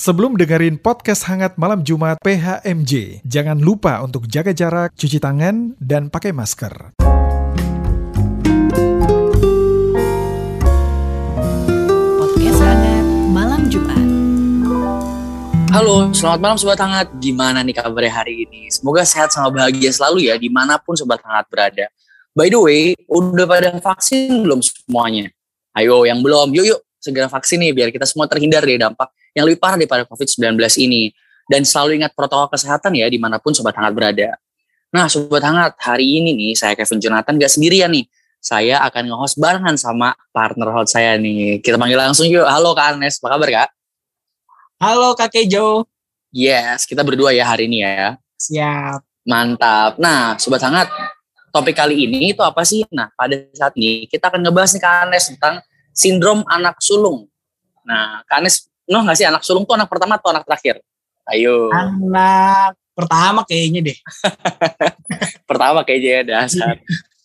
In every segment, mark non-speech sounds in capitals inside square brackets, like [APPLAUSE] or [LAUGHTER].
Sebelum dengerin podcast hangat malam Jumat PHMJ, jangan lupa untuk jaga jarak, cuci tangan, dan pakai masker. Podcast hangat malam Jumat. Halo, selamat malam Sobat Hangat. Gimana nih kabarnya hari ini? Semoga sehat sama bahagia selalu ya, di mana pun Sobat Hangat berada. By the way, udah pada vaksin belum semuanya? Ayo, yang belum, yuk yuk segera vaksin nih, biar kita semua terhindar dari dampak yang lebih parah daripada COVID-19 ini. Dan selalu ingat protokol kesehatan ya, di mana pun Sobat Hangat berada. Nah, Sobat Hangat, hari ini nih, saya Kevin Jonathan gak sendirian nih. Saya akan nge-host barengan sama partner host saya nih. Kita panggil langsung yuk. Halo Kak Anes, apa kabar Kak? Halo Kak Kejo. Yes, kita berdua ya hari ini ya. Siap. Mantap. Nah, Sobat Hangat, topik kali ini itu apa sih? Nah, pada saat ini kita akan ngebahas nih Kak Anes tentang sindrom anak sulung. Nah, Kak Anes, noh nggak sih anak sulung tuh anak pertama atau anak terakhir? Ayo. Anak pertama kayaknya deh. [LAUGHS] pertama kayaknya ya dasar.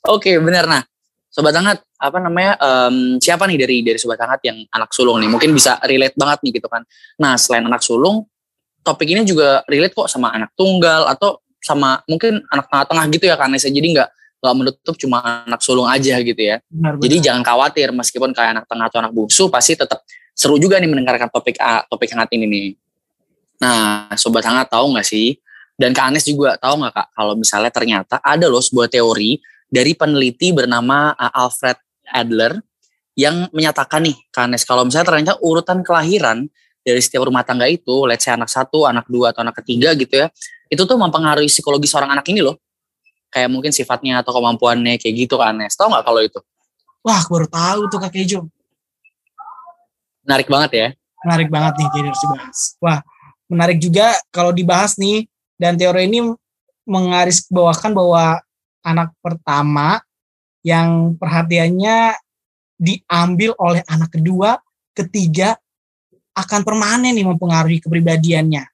Oke, benar. Nah, Sobat Hangat, apa namanya? em, siapa nih dari dari Sobat Hangat yang anak sulung nih? Mungkin bisa relate banget nih gitu kan. Nah, selain anak sulung, topik ini juga relate kok sama anak tunggal atau sama mungkin anak tengah-tengah gitu ya kan Nes. Jadi nggak nggak menutup cuma anak sulung aja gitu ya. Benar, Jadi benar. jangan khawatir meskipun kayak anak tengah atau anak bungsu pasti tetap seru juga nih mendengarkan topik A, topik hangat ini nih. Nah, sobat hangat tahu nggak sih? Dan Kak Anes juga tahu nggak Kak kalau misalnya ternyata ada loh sebuah teori dari peneliti bernama uh, Alfred Adler yang menyatakan nih Kak Anes kalau misalnya ternyata urutan kelahiran dari setiap rumah tangga itu, let's say anak satu, anak dua atau anak ketiga gitu ya, itu tuh mempengaruhi psikologi seorang anak ini loh. Kayak mungkin sifatnya atau kemampuannya kayak gitu Kak Anes. Tahu nggak kalau itu? Wah, aku baru tahu tuh Kak Kejo. Menarik banget ya. Menarik banget nih kayaknya harus dibahas. Wah, menarik juga kalau dibahas nih dan teori ini menggarisbawakan bahwa anak pertama yang perhatiannya diambil oleh anak kedua, ketiga akan permanen nih mempengaruhi kepribadiannya.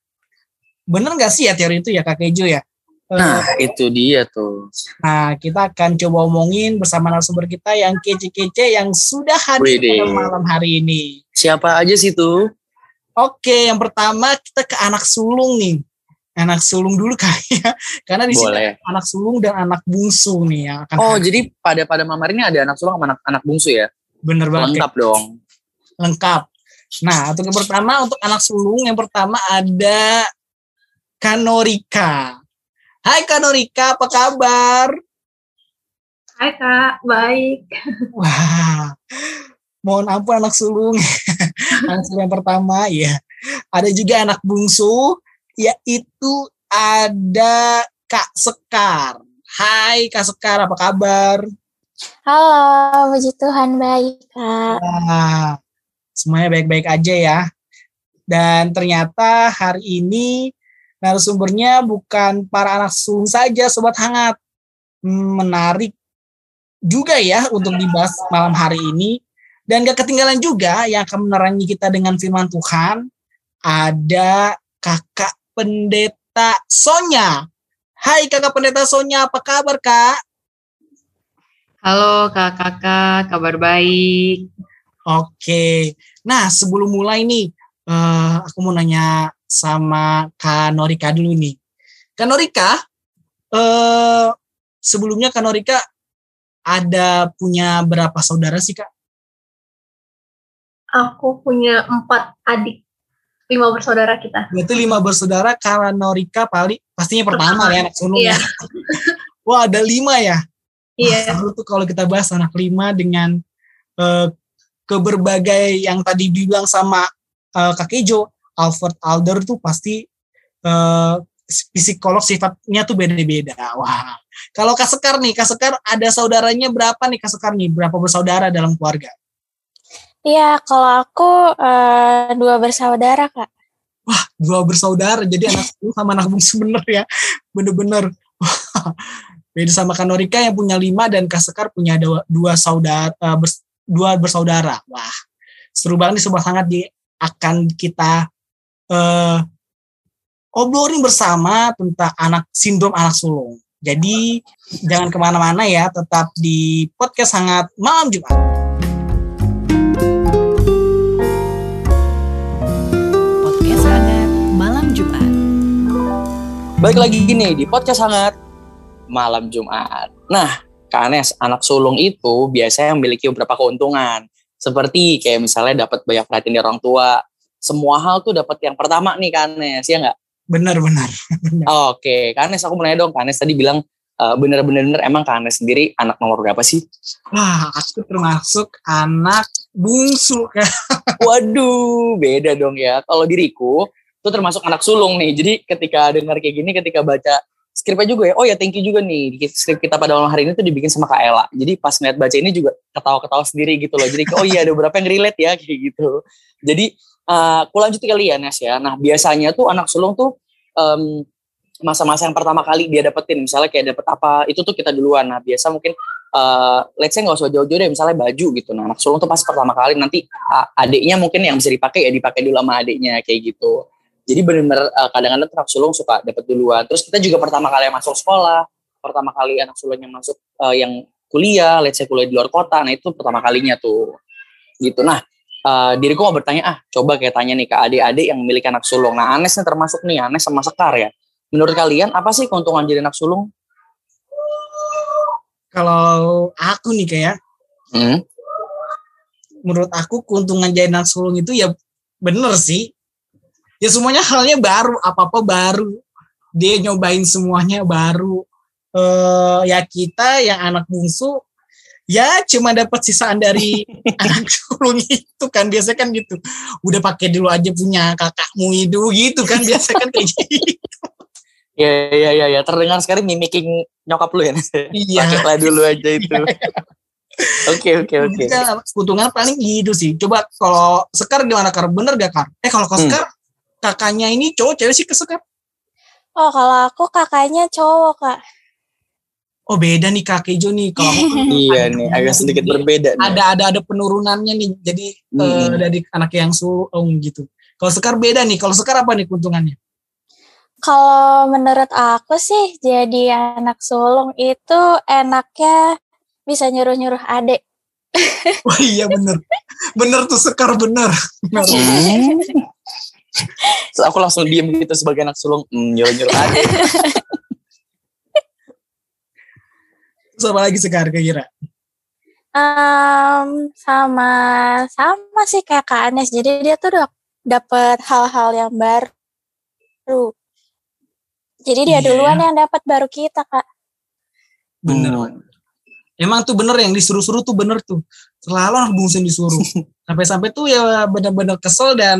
Bener nggak sih ya teori itu ya Kak Kejo ya? Nah, itu dia tuh. Nah, kita akan coba omongin bersama narasumber kita yang kece-kece yang sudah hadir pada malam hari ini. Siapa aja sih tuh? Oke, yang pertama kita ke anak sulung nih. Anak sulung dulu [LAUGHS] kayaknya, karena di sini Boleh. ada anak sulung dan anak bungsu nih yang akan Oh, hadir. jadi pada pada mamar ini ada anak sulung sama anak, anak bungsu ya? bener banget Lengkap dong. lengkap. Nah, untuk yang pertama untuk anak sulung yang pertama ada Kanorika. Hai Kanorika, apa kabar? Hai kak, baik. Wah, mohon ampun anak sulung. [LAUGHS] anak sulung yang pertama, ya. Ada juga anak bungsu, yaitu ada Kak Sekar. Hai Kak Sekar, apa kabar? Halo, puji Tuhan baik kak. Wah, semuanya baik-baik aja ya. Dan ternyata hari ini narasumbernya bukan para anak sulung saja, Sobat Hangat. Hmm, Menarik juga ya untuk dibahas malam hari ini. Dan gak ketinggalan juga yang akan menerangi kita dengan firman Tuhan, ada kakak pendeta Sonya. Hai kakak pendeta Sonya, apa kabar kak? Halo kakak-kakak, kabar baik. Oke, nah sebelum mulai nih, eh, aku mau nanya sama Kak Norika dulu nih. Kak Norika, eh, sebelumnya Kak Norika ada punya berapa saudara sih Kak? Aku punya empat adik, lima bersaudara kita. Berarti lima bersaudara, Kak Norika paling pastinya pertama ya anak sulung Iya. ya. [LAUGHS] Wah ada lima ya. Iya, seru tuh kalau kita bahas anak lima dengan eh, keberbagai yang tadi dibilang sama eh, Kak Kejo, Alfred Alder tuh pasti eh, psikolog sifatnya tuh beda-beda. Wah, kalau Kak Sekar nih, Kak Sekar ada saudaranya berapa nih Kak Sekar nih? Berapa bersaudara dalam keluarga? Iya, kalau aku eh, dua bersaudara, Kak. Wah, dua bersaudara, jadi anak sama anak bungsu bener ya, bener-bener. [LAUGHS] Beda sama Kak Norika yang punya lima dan Kak Sekar punya dua, dua saudara, eh, bers- dua bersaudara. Wah, seru banget nih sobat hangat di akan kita eh obrolin bersama tentang anak sindrom anak sulung. Jadi jangan ke mana-mana ya, tetap di podcast hangat malam Jumat. Baik lagi gini di podcast hangat malam Jumat. Nah, Kak Anes, anak sulung itu biasanya memiliki beberapa keuntungan. Seperti kayak misalnya dapat banyak perhatian dari orang tua. Semua hal tuh dapat yang pertama nih Kak Anes, ya nggak? Benar-benar. [LAUGHS] Oke, Kak Anes aku nanya dong, Kak Anes tadi bilang uh, bener-bener emang Kak Anes sendiri anak nomor berapa sih? Wah, aku termasuk anak bungsu. [LAUGHS] Waduh, beda dong ya. Kalau diriku, itu termasuk anak sulung nih. Jadi ketika dengar kayak gini, ketika baca skripnya juga ya, oh ya thank you juga nih. Skrip kita pada malam hari ini tuh dibikin sama Kak Ella. Jadi pas ngeliat baca ini juga ketawa-ketawa sendiri gitu loh. Jadi oh iya ada beberapa yang relate ya kayak gitu. Jadi uh, aku lanjut kali ya Nes ya. Nah biasanya tuh anak sulung tuh um, masa-masa yang pertama kali dia dapetin misalnya kayak dapet apa itu tuh kita duluan nah biasa mungkin uh, let's say nggak usah jauh-jauh deh misalnya baju gitu nah anak sulung tuh pas pertama kali nanti uh, adiknya mungkin yang bisa dipakai ya dipakai dulu sama adiknya kayak gitu jadi benar-benar uh, kadang-kadang anak sulung suka dapet duluan. Terus kita juga pertama kali masuk sekolah pertama kali anak sulung yang masuk uh, yang kuliah let's say kuliah di luar kota nah itu pertama kalinya tuh. Gitu. Nah uh, diriku mau bertanya ah coba kayak tanya nih ke adik-adik yang memiliki anak sulung. Nah Anes nih termasuk nih Anes sama Sekar ya. Menurut kalian apa sih keuntungan jadi anak sulung? Kalau aku nih kayak, hmm? menurut aku keuntungan jadi anak sulung itu ya bener sih. Ya semuanya halnya baru, apa-apa baru. Dia nyobain semuanya baru. Eh ya kita yang anak bungsu ya cuma dapat sisaan dari [LAUGHS] anak sulung itu kan biasa kan gitu. Udah pakai dulu aja punya kakakmu itu gitu kan biasa kan kayak gitu. Ya, ya, ya, ya. Terdengar sekali mimicking nyokap lu ya. Iya. Pakailah dulu aja itu. [LAUGHS] Oke, oke, oke. Keuntungan paling gitu sih. Coba kalau Sekar gimana Kar? Bener gak Kar? Eh kalau Hmm. Sekar kakaknya ini cowok cewek sih ke Sekar? Oh, kalau aku kakaknya cowok, Kak. Oh beda nih Kak Kejo nih. Kalau aku kan [LAUGHS] Iya nih, agak sedikit berbeda nih. Ada ada ada penurunannya nih. Jadi eh, Hmm. dari anak yang sulung gitu. Kalau Sekar beda nih. Kalau Sekar apa nih keuntungannya? Kalau menurut aku sih jadi anak sulung itu enaknya bisa nyuruh-nyuruh adik. Wah [LAUGHS] iya bener. bener tuh Sekar bener. [LAUGHS] Bener. Terus aku langsung diem gitu sebagai anak sulung, hmm, nyuruh-nyuruh aja. [LAUGHS] Terus apa lagi Sekar kira-kira? Em, sama sama sih kayak Kak Anes. Jadi dia tuh udah dapet hal-hal yang baru. Jadi dia Iya. duluan yang dapat baru kita, Kak. Bener. Hmm. Emang tuh bener yang disuruh-suruh tuh bener tuh. Selalu anak bungsu yang disuruh. [LAUGHS] Sampai-sampai tuh ya bener-bener kesel dan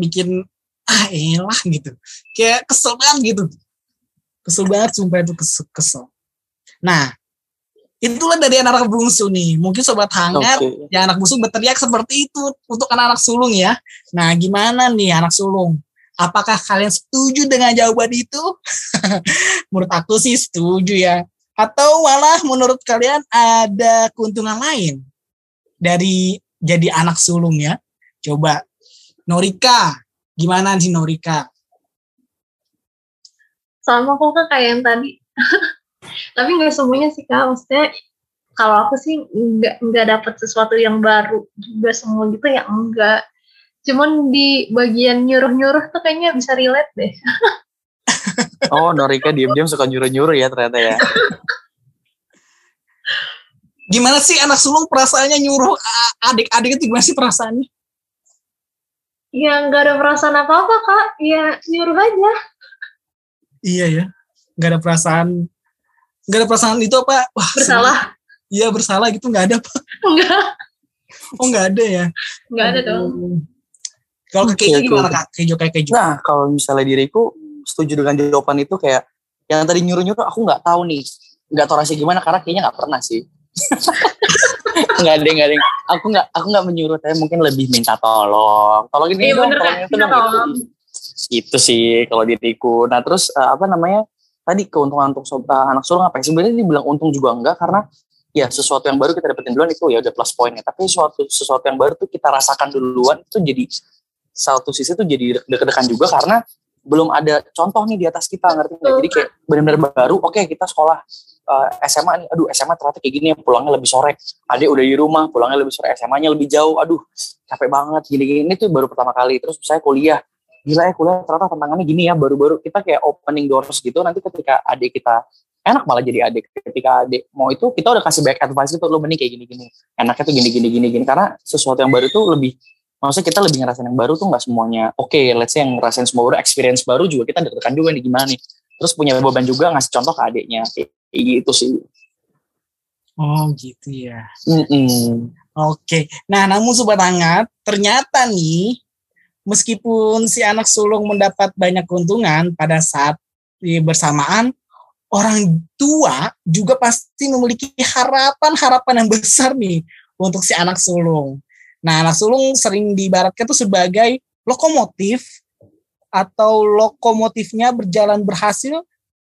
bikin ah elah gitu. Kayak kesel banget gitu. Kesel banget sumpah itu kesel. kesel. Nah, itulah dari anak-anak bungsu nih. Mungkin sobat hangat Oke. yang anak bungsu berteriak seperti itu untuk anak-anak sulung ya. Nah, gimana nih anak sulung? Apakah kalian setuju dengan jawaban itu? [LAUGHS] menurut aku sih setuju ya. Atau malah menurut kalian ada keuntungan lain dari jadi anak sulung ya? Coba Norika, gimana sih Norika? sama aku kan kayak yang tadi [LAUGHS] tapi nggak semuanya sih kak maksudnya kalau aku sih nggak nggak dapat sesuatu yang baru juga semua gitu ya enggak cuman di bagian nyuruh nyuruh tuh kayaknya bisa relate deh [LAUGHS] Oh, Norika diem-diem suka nyuruh-nyuruh ya ternyata ya. Gimana sih anak sulung perasaannya nyuruh adik-adik itu gimana sih perasaannya? Ya nggak ada perasaan apa apa kak ya nyuruh aja Iya ya, nggak ada perasaan, nggak ada perasaan itu apa? Wah, bersalah Iya bersalah gitu nggak ada apa? enggak Oh nggak ada ya? nggak ada dong. Kalau ke oke, gimana kak? Kejo kayak Kejo. Nah, kalau misalnya diriku setuju dengan jawaban itu kayak yang tadi nyuruh-nyuruh aku nggak tahu nih. Nggak tahu rasanya gimana karena kayaknya nggak pernah sih. [LAUGHS] Nggak ada, nggak ada. Aku nggak, aku nggak menyuruh, tapi mungkin lebih minta tolong. Ini Iya, dong, Kak. itu Minta dong. tolong. Itu sih kalau diriku. Nah terus eh, apa namanya? Tadi keuntungan untuk sob- eh, anak sulung apa ya? Sebenarnya dibilang untung juga enggak karena ya sesuatu yang baru kita dapetin duluan itu ya udah plus poinnya. Tapi sesuatu sesuatu yang baru tuh kita rasakan duluan itu jadi satu sisi tuh jadi deg-degan juga karena belum ada contoh nih di atas kita ngerti nggak? Jadi kayak benar-benar baru. Oke kita sekolah eh, SMA nih, aduh SMA ternyata kayak gini ya pulangnya lebih sore. Adik udah di rumah, pulangnya lebih sore. SMA-nya lebih jauh. Aduh capek banget gini-gini ini tuh baru pertama kali. Terus saya kuliah gila ya kuliah ternyata tantangannya gini ya baru-baru kita kayak opening doors gitu nanti ketika adik kita enak malah jadi adik ketika adik mau itu kita udah kasih back advice gitu lo mending kayak gini gini enaknya tuh gini gini gini gini karena sesuatu yang baru tuh lebih maksudnya kita lebih ngerasain yang baru tuh nggak semuanya oke okay, let's say yang ngerasain semua baru experience baru juga kita deg-degan juga nih gimana nih terus punya beban juga ngasih contoh ke adiknya gitu sih Oh gitu ya. Mm-mm. Oke. Nah, namun sobat hangat, ternyata nih meskipun si anak sulung mendapat banyak keuntungan pada saat bersamaan orang tua juga pasti memiliki harapan-harapan yang besar nih untuk si anak sulung. Nah, anak sulung sering diibaratkan itu sebagai lokomotif atau lokomotifnya berjalan berhasil,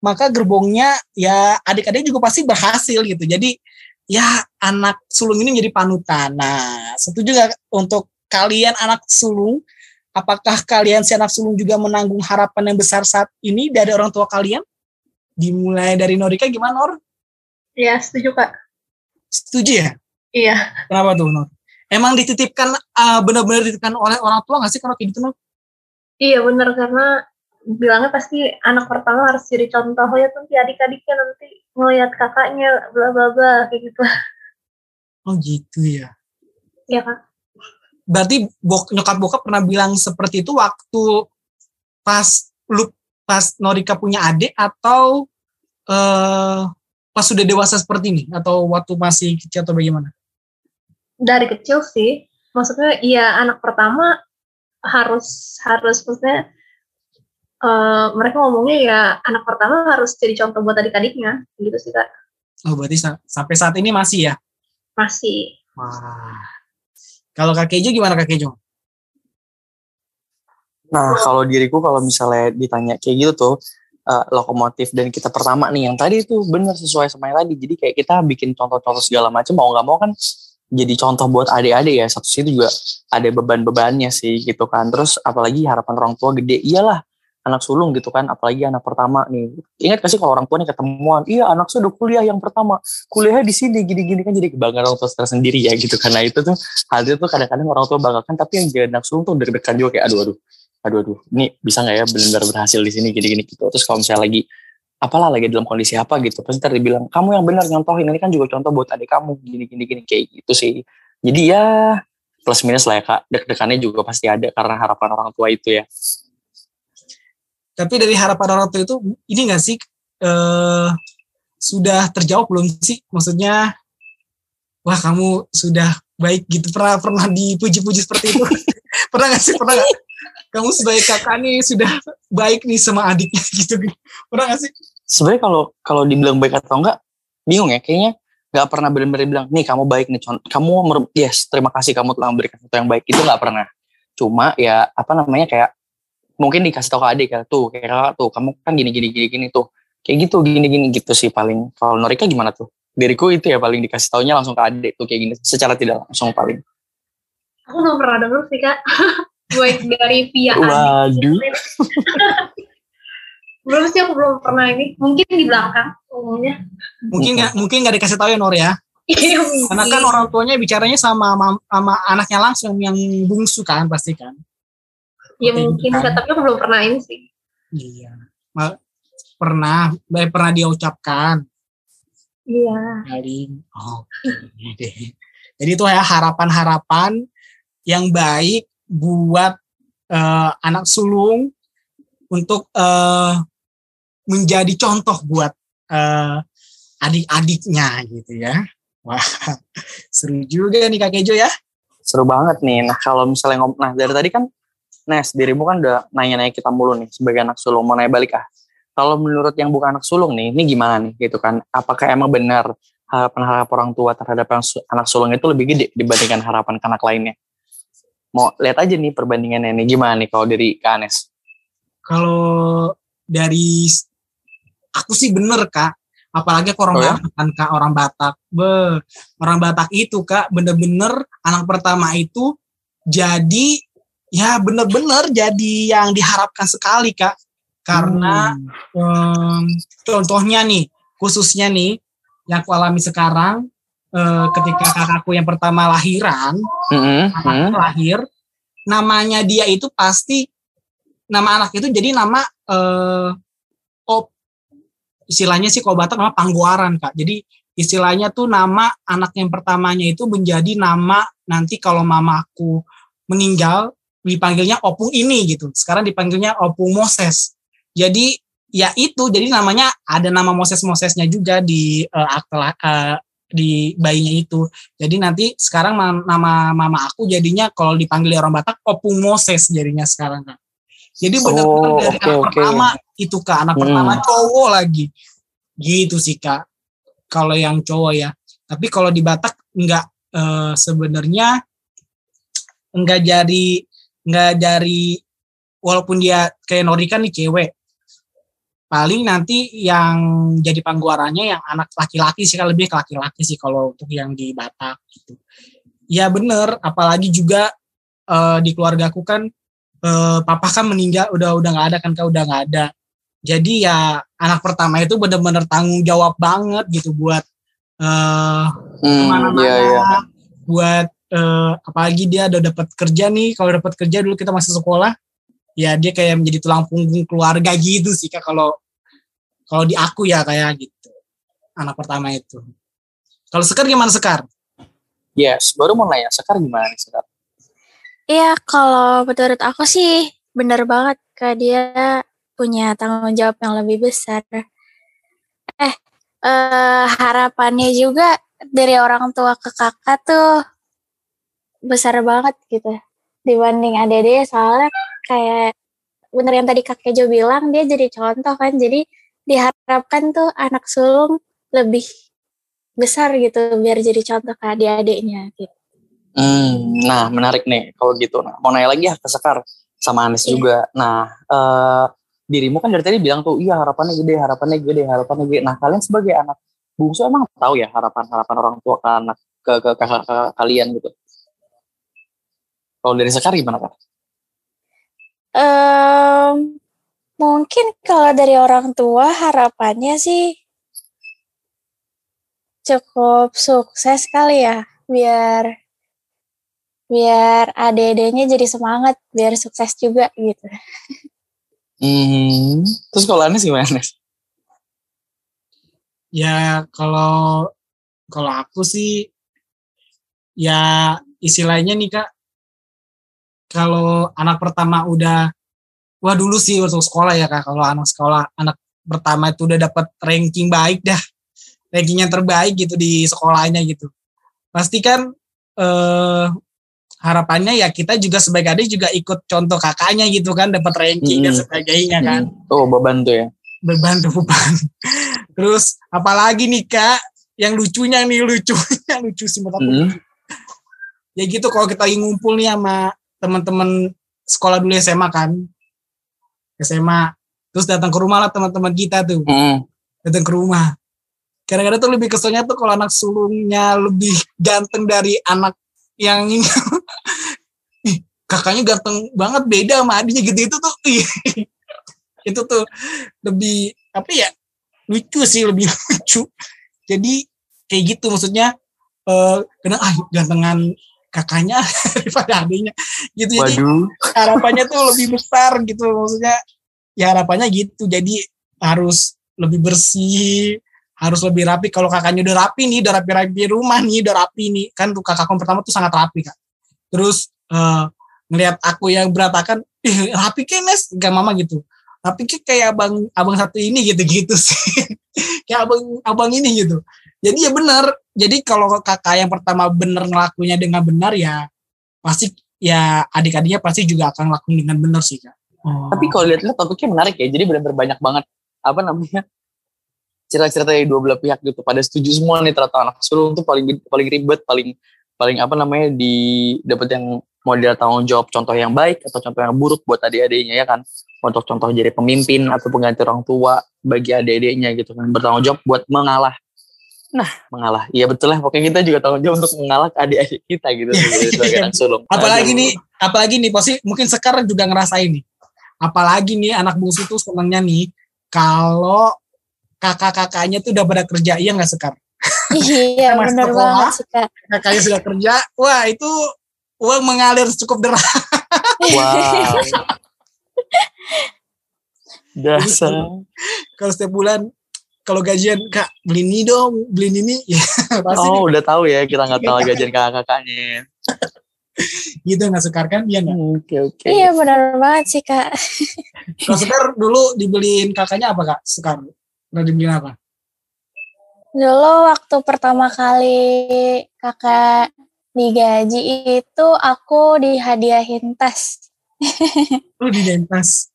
maka gerbongnya ya adik-adik juga pasti berhasil gitu. Jadi ya anak sulung ini menjadi panutan. Nah, setuju nggak untuk kalian anak sulung? Apakah kalian si anak sulung juga menanggung harapan yang besar saat ini dari orang tua kalian? Dimulai dari Norika gimana Nor? Ya, setuju Kak. Setuju ya? Iya. Kenapa tuh Nor? Emang dititipkan uh, benar-benar dititipkan oleh orang tua nggak sih kalau kayak gitu Nor? Iya benar karena bilangnya pasti anak pertama harus jadi contoh ya nanti adik-adiknya nanti ngeliat kakaknya bla bla bla kayak gitu. Oh gitu ya. Iya kak. Berarti bok, nyokap bokap pernah bilang seperti itu waktu pas lu pas Norika punya adik atau uh, pas sudah dewasa seperti ini atau waktu masih kecil atau bagaimana? Dari kecil sih, maksudnya iya anak pertama harus harus maksudnya uh, mereka ngomongnya ya anak pertama harus jadi contoh buat adik-adiknya gitu sih kak. Oh berarti sa sampai saat ini masih ya? Masih. Wah. Kalau Kak Kejo gimana Kak Kejo? Nah, kalau diriku kalau misalnya ditanya kayak gitu tuh uh, lokomotif dan kita pertama nih yang tadi itu benar sesuai sama yang tadi. Jadi kayak kita bikin contoh-contoh segala macam mau nggak mau kan jadi contoh buat adik-adik ya. Satu sisi juga ada beban-bebannya sih gitu kan. Terus apalagi harapan orang tua gede. Iyalah anak sulung gitu kan apalagi anak pertama nih. Ingat gak sih kalau orang tua nih ketemuan iya anak saya udah kuliah yang pertama kuliahnya di sini gini-gini kan jadi kebanggaan orang tua sendiri ya gitu. Karena itu tuh hal itu tuh kadang-kadang orang tua banggakan tapi yang jadi anak sulung tuh deg-degan juga kayak aduh aduh aduh aduh ini bisa nggak ya benar-benar berhasil di sini gini-gini gitu. Terus kalau misalnya lagi apalah lagi dalam kondisi apa gitu. Pasti ntar dibilang kamu yang benar nyontohin ini kan juga contoh buat adik kamu gini-gini gini kayak gitu sih. Jadi ya plus minus lah ya kak. Deg-degannya juga pasti ada karena harapan orang tua itu ya tapi dari harapan orang tua itu ini nggak sih eh, sudah terjawab belum sih? Maksudnya wah kamu sudah baik gitu. Pernah pernah dipuji-puji seperti itu? [LAUGHS] Pernah nggak sih? Pernah gak? kamu sebagai kakak nih sudah baik nih sama adiknya [LAUGHS] gitu. Pernah nggak sih? Sebenarnya kalau kalau dibilang baik atau enggak bingung ya kayaknya nggak pernah benar-benar bilang nih kamu baik nih kamu yes terima kasih kamu telah memberikan sesuatu yang baik itu nggak pernah. Cuma ya apa namanya kayak mungkin dikasih tahu ke adik ya tuh kayak kakak tuh kamu kan gini gini gini gini tuh. Kayak gitu gini gini gitu sih paling. Kalau Norika gimana tuh? Diriku itu ya paling dikasih taunya langsung ke adik tuh kayak gini secara tidak langsung paling. Aku belum pernah denger sih kak. [LAUGHS] Baik dari pihak waduh. [LAUGHS] Belum sih aku belum pernah ini. Mungkin di belakang umumnya. Mungkin nggak mungkin nggak dikasih tahu ya Nor ya? Karena kan orang tuanya bicaranya sama sama anaknya langsung yang bungsu kan pasti kan ya mungkin kan. tapi aku belum pernah ini sih. Iya. Pernah baik pernah diucapkan. Iya. Dari oh, okay. jadi itu ya harapan-harapan yang baik buat uh, anak sulung untuk uh, menjadi contoh buat uh, adik-adiknya gitu ya. Wah seru juga nih kak Kejo ya. Seru banget nih. Nah kalau misalnya ngomong nah dari tadi kan Nes, dirimu kan udah nanya-nanya kita mulu nih sebagai anak sulung. Mau nanya balik ah. Kalau menurut yang bukan anak sulung nih, ini gimana nih gitu kan? Apakah emang benar harapan-harapan orang tua terhadap yang anak sulung itu lebih gede dibandingkan harapan anak lainnya? Mau lihat aja nih perbandingannya nih gimana nih kalau dari Kak Anes? Kalau dari aku sih bener kak, apalagi aku orang oh, ya? Batak kan kak orang Batak, be orang Batak itu kak bener-bener anak pertama itu jadi ya benar-benar jadi yang diharapkan sekali kak karena hmm. um, contohnya nih khususnya nih yang aku alami sekarang uh, ketika kakakku yang pertama lahiran hmm. hmm. lahir namanya dia itu pasti nama anak itu jadi nama eh oh istilahnya sih kalau Batak nama pangguaran kak jadi istilahnya tuh nama anak yang pertamanya itu menjadi nama nanti kalau mamaku meninggal dipanggilnya opung ini gitu. Sekarang dipanggilnya opung Moses. Jadi ya itu jadi namanya ada nama Moses Mosesnya juga di uh, akte uh, di bayinya itu. Jadi nanti sekarang nama mama aku jadinya kalau dipanggil orang Batak opung Moses jadinya sekarang kan jadi benar-benar Oh, dari oke, anak oke. pertama itu kak. Anak Hmm. pertama cowok lagi. Gitu sih kak. Kalau yang cowok ya. Tapi kalau di Batak enggak eh, sebenarnya enggak jadi enggak dari walaupun dia kayak Norika nih cewek. Paling nanti yang jadi pangguarannya yang anak laki-laki sih kan lebih ke laki-laki sih kalau untuk yang di Batak gitu. Ya bener apalagi juga eh, di keluargaku kan eh, papa kan meninggal udah udah nggak ada kan kak? Udah nggak ada. Jadi ya anak pertama itu bener-bener tanggung jawab banget gitu buat eh Hmm, ke mana-mana iya, iya. buat eh, apalagi dia udah dapat kerja nih kalau dapat kerja dulu kita masih sekolah ya dia kayak menjadi tulang punggung keluarga [LAUGHS] gitu sih kak kalau kalau di aku ya kayak gitu anak pertama itu kalau Sekar gimana Sekar? Yes, baru mau nanya, Sekar gimana nih Sekar? Iya, kalau menurut aku sih bener banget Kak dia punya tanggung jawab yang lebih besar. Eh, eh harapannya juga dari orang tua ke kakak tuh besar banget gitu dibanding adik-adik soalnya kayak bener yang tadi Kak Kejo bilang dia jadi contoh kan jadi diharapkan tuh anak sulung lebih besar gitu biar jadi contoh ke adik-adiknya gitu. Hmm, nah menarik nih kalau gitu. Nah, mau nanya lagi ya ke Sekar sama Anis Iya. juga. Nah, eh, dirimu kan dari tadi bilang tuh, iya harapannya gede, harapannya gede, harapannya gede. Nah, kalian sebagai anak bungsu emang tahu ya harapan-harapan orang tua ke anak ke ke kakak kakak kalian gitu. Kalau dari Sekar gimana kak? Em, mungkin kalau dari orang tua harapannya sih cukup sukses kali ya biar biar adik-adiknya jadi semangat biar sukses juga gitu. Hmm, terus kalau Anis gimana? Ya kalau kalau aku sih ya istilahnya nih kak kalau anak pertama udah wah dulu sih waktu sekolah ya kak kalau anak sekolah anak pertama itu udah dapat ranking baik dah ranking yang terbaik gitu di sekolahnya gitu pasti kan eh, harapannya ya kita juga sebagai adik juga ikut contoh kakaknya gitu kan dapat ranking dan Hmm. sebagainya kan Oh beban tuh ya. beban tuh beban. Terus apalagi nih kak, yang lucunya nih lucunya lucu sih menurut aku. Hmm. Ya gitu kalau kita lagi ngumpul nih sama teman-teman sekolah dulu SMA kan, SMA. Terus datang ke rumah lah teman-teman kita tuh, Hmm. datang ke rumah. Kadang-kadang tuh lebih keselnya tuh kalau anak sulungnya lebih ganteng dari anak yang ini. [LAUGHS] Ih, kakaknya ganteng banget beda sama adiknya gitu itu tuh. [LAUGHS] itu tuh lebih apa ya lucu sih lebih [LAUGHS] lucu jadi kayak gitu maksudnya eh kadang ah gantengan kakaknya [LAUGHS] daripada adiknya. Gitu jadi Waduh. harapannya tuh lebih besar gitu maksudnya. Ya harapannya gitu. Jadi harus lebih bersih harus lebih rapi. Kalau kakaknya udah rapi nih udah rapi-rapi rumah nih udah rapi nih. Kan tuh kakakku pertama tuh sangat rapi kak. Terus eh ngelihat aku yang berantakan ih rapi kenes gak mama gitu. Tapi kayak kayak abang abang satu ini gitu-gitu sih. [LAUGHS] Kayak abang abang ini gitu jadi ya benar jadi kalau kakak yang pertama benar ngelakunya dengan benar ya pasti ya adik-adiknya pasti juga akan ngelakuin dengan benar sih kak Tapi kalau lihat-lihat topiknya menarik ya. Jadi benar-benar banyak banget apa namanya cerita-cerita dari dua belah pihak gitu. Pada setuju semua nih ternyata anak sulung tuh paling paling ribet, paling paling apa namanya di dapat yang model tanggung jawab contoh yang baik atau contoh yang buruk buat adik-adiknya ya kan. Untuk contoh jadi pemimpin atau pengganti orang tua bagi adik-adiknya gitu kan. Bertanggung jawab buat mengalah. Nah, mengalah. Iya betul lah. Pokoknya kita juga tanggung jawab untuk mengalah ke adik-adik kita gitu [LAUGHS] sebagai, anak sulung. apalagi Aduh. nih apalagi nih pasti mungkin sekarang juga ngerasain nih apalagi nih anak bungsu tuh senangnya nih kalau kakak-kakaknya tuh udah pada kerja iya nggak sekar Iya, sekolah. banget sih Kak. kakaknya sudah kerja wah itu uang mengalir cukup deras Wow. [LAUGHS] Dasar. Kalau setiap bulan kalau gajian kak beli ini dong, beli ini, ya [LAUGHS] pasti Oh, udah tahu ya kita nggak tahu [LAUGHS] gajian kakak-kakaknya. gitu nggak sukar kan? Iya nggak? Oke, oke. Iya benar banget sih kak. [LAUGHS] Kalau Sekar dulu dibeliin kakaknya apa kak? Sekar udah dibeliin apa? Dulu waktu pertama kali kakak digaji itu aku dihadiahin tas. Lu di dentas.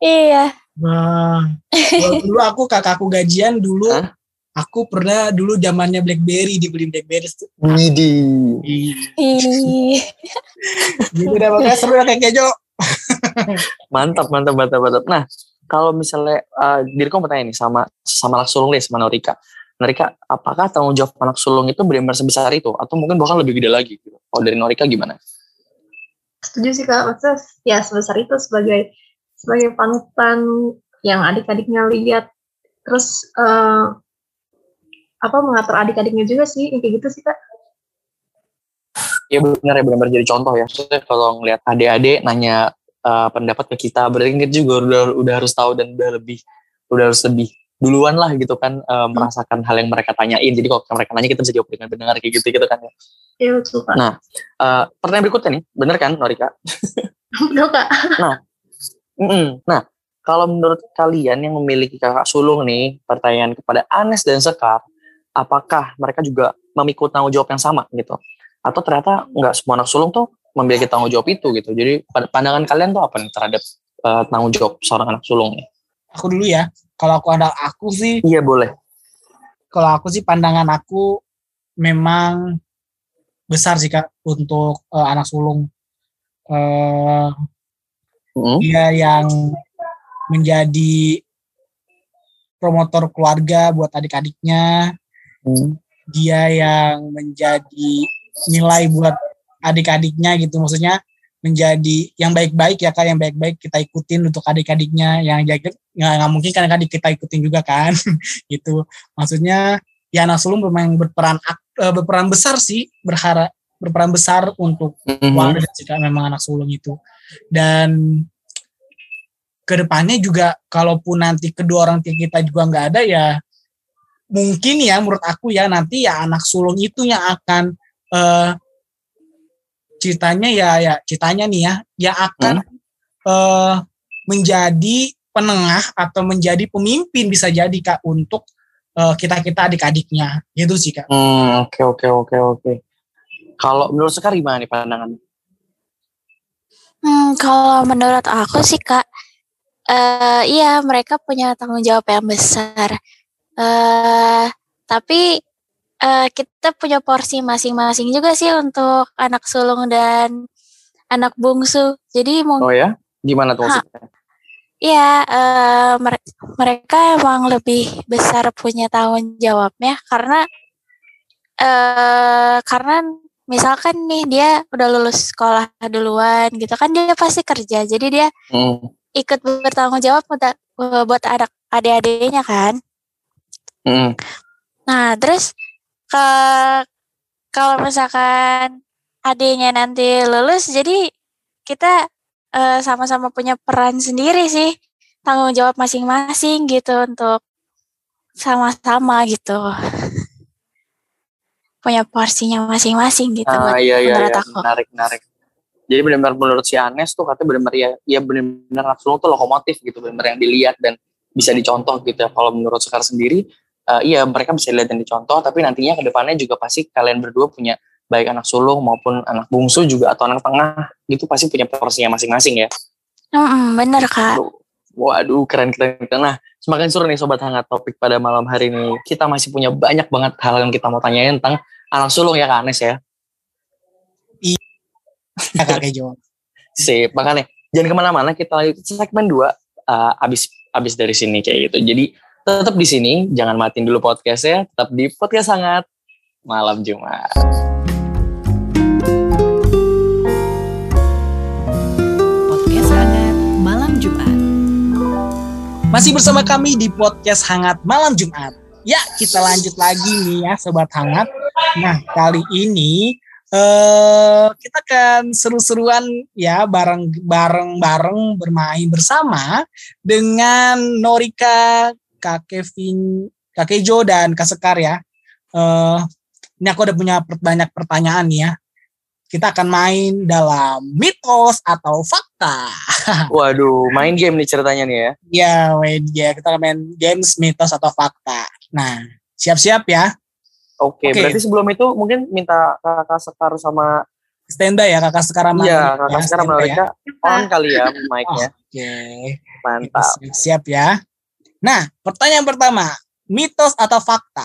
Iya. Wah. Kalau dulu [LAUGHS] aku kakakku gajian dulu. Hah? Aku pernah dulu zamannya BlackBerry dibeliin BlackBerry. Ih. [LAUGHS] Gitu deh makanya seru ya kayak kejo. [LAUGHS] Mantap, mantap, mantap, mantap. Nah, kalau misalnya uh, diriku mau tanya nih sama sama anak sulung deh, sama Norika. Norika, apakah tanggung jawab anak sulung itu benar-benar sebesar itu? Atau mungkin bahkan lebih gede lagi? Gitu? Kalau dari Norika gimana? setuju sih kak maksudnya ya sebesar itu sebagai sebagai panutan yang adik-adiknya lihat terus eh, apa mengatur adik-adiknya juga sih kayak gitu sih kak Ya benar ya benar-benar jadi contoh ya. Maksudnya kalau ngelihat adik-adik nanya uh, pendapat ke kita, berarti kita juga udah udah harus tahu dan udah lebih udah harus lebih duluan lah gitu kan uh, merasakan hal yang mereka tanyain. Jadi kalau mereka nanya kita bisa jawab dengan benar kayak gitu gitu kan. ya. iya betul kak Nah. Uh, pertanyaan berikutnya nih, bener kan Norika? betul kak Mm-mm. Nah, kalau menurut kalian yang memiliki kakak sulung nih, pertanyaan kepada Anes dan Sekar, apakah mereka juga memikul tanggung jawab yang sama gitu? Atau ternyata nggak semua anak sulung tuh memiliki tanggung jawab itu gitu? Jadi pandangan kalian tuh apa nih terhadap eh, tanggung jawab seorang anak sulung nih? Aku dulu ya. Kalau aku ada aku sih, Iya boleh. kalau aku sih pandangan aku memang besar sih kak untuk eh, anak sulung. Eh, Mm-mm. dia yang menjadi promotor keluarga buat adik-adiknya, Mm. dia yang menjadi nilai buat adik-adiknya gitu maksudnya menjadi yang baik-baik ya kan yang baik-baik kita ikutin untuk adik-adiknya yang jaga nggak nggak mungkin kan adik kita ikutin juga kan [LAUGHS] gitu maksudnya ya anak sulung memang berperan ak- eh, berperan besar sih berharap berperan besar untuk Mhm. keluarga jika memang anak sulung itu dan ke depannya juga kalaupun nanti kedua orang tua kita juga nggak ada ya mungkin ya menurut aku ya nanti ya anak sulung itu yang akan eh ceritanya ya ya ceritanya nih ya yang akan eh menjadi penengah atau menjadi pemimpin bisa jadi kak untuk kita kita adik-adiknya gitu sih kak Hmm, Oke oke oke oke. Kalau menurut Sekar gimana nih pandangan? Hmm, kalau menurut aku sih kak, eh iya mereka punya tanggung jawab yang besar. eh tapi eh kita punya porsi masing-masing juga sih untuk anak sulung dan anak bungsu. Jadi mungkin Oh ya, gimana tuh maksudnya? Iya, mere- mereka emang lebih besar punya tanggung jawabnya karena eh karena misalkan nih dia udah lulus sekolah duluan gitu kan dia pasti kerja. Jadi dia Hmm. ikut bertanggung jawab buat, buat anak adik-adiknya kan. Hmm. Nah, terus ke kalau misalkan adiknya nanti lulus jadi kita eh, sama-sama punya peran sendiri sih tanggung jawab masing-masing gitu untuk sama-sama gitu punya porsinya masing-masing gitu Ah iya iya, menurut iya. aku. menarik menarik. Jadi benar-benar menurut si Anes tuh katanya benar-benar ya, ya benar-benar sulung tuh lokomotif gitu, benar-benar yang dilihat dan bisa dicontoh gitu ya. Kalau menurut Sekar sendiri, eh, iya mereka bisa dilihat dan dicontoh, tapi nantinya ke depannya juga pasti kalian berdua punya baik anak sulung maupun anak bungsu juga atau anak tengah gitu pasti punya porsinya masing-masing ya. Mm-mm, bener kak. Waduh, keren keren. keren. Nah, semakin seru nih sobat hangat topik pada malam hari ini. Kita masih punya banyak banget hal yang kita mau tanyain tentang anak sulung ya Kak Anes ya. ya kak [LAUGHS] Kejo Sip, makanya jangan ke mana-mana kita lanjut ke segmen 2 uh, abis abis dari sini kayak gitu. Jadi tetap di sini, jangan matiin dulu podcastnya, tetap di podcast sangat malam Jumat. Masih bersama kami di podcast Hangat Malam Jumat. Ya, kita lanjut lagi nih ya Sobat Hangat. Nah, kali ini eh kita akan seru-seruan ya bareng bareng bareng bermain bersama dengan Norika, Kak Kevin, Kak Kejo dan Kak Sekar ya. Eh ini aku udah punya banyak pertanyaan nih ya. Kita akan main dalam mitos atau fakta. [LAUGHS] Waduh, main game nih ceritanya nih ya. Ya, wait, ya kita akan main games mitos atau fakta. Nah, siap-siap ya. Oke, Oke. berarti sebelum itu mungkin minta kakak Sekar sama Standby ya kakak sekarang iya kakak Sekar sama Rika on kali ya Oh. mic-nya. [LAUGHS] Oke. Mantap. Siap ya. Nah, pertanyaan pertama, mitos atau fakta?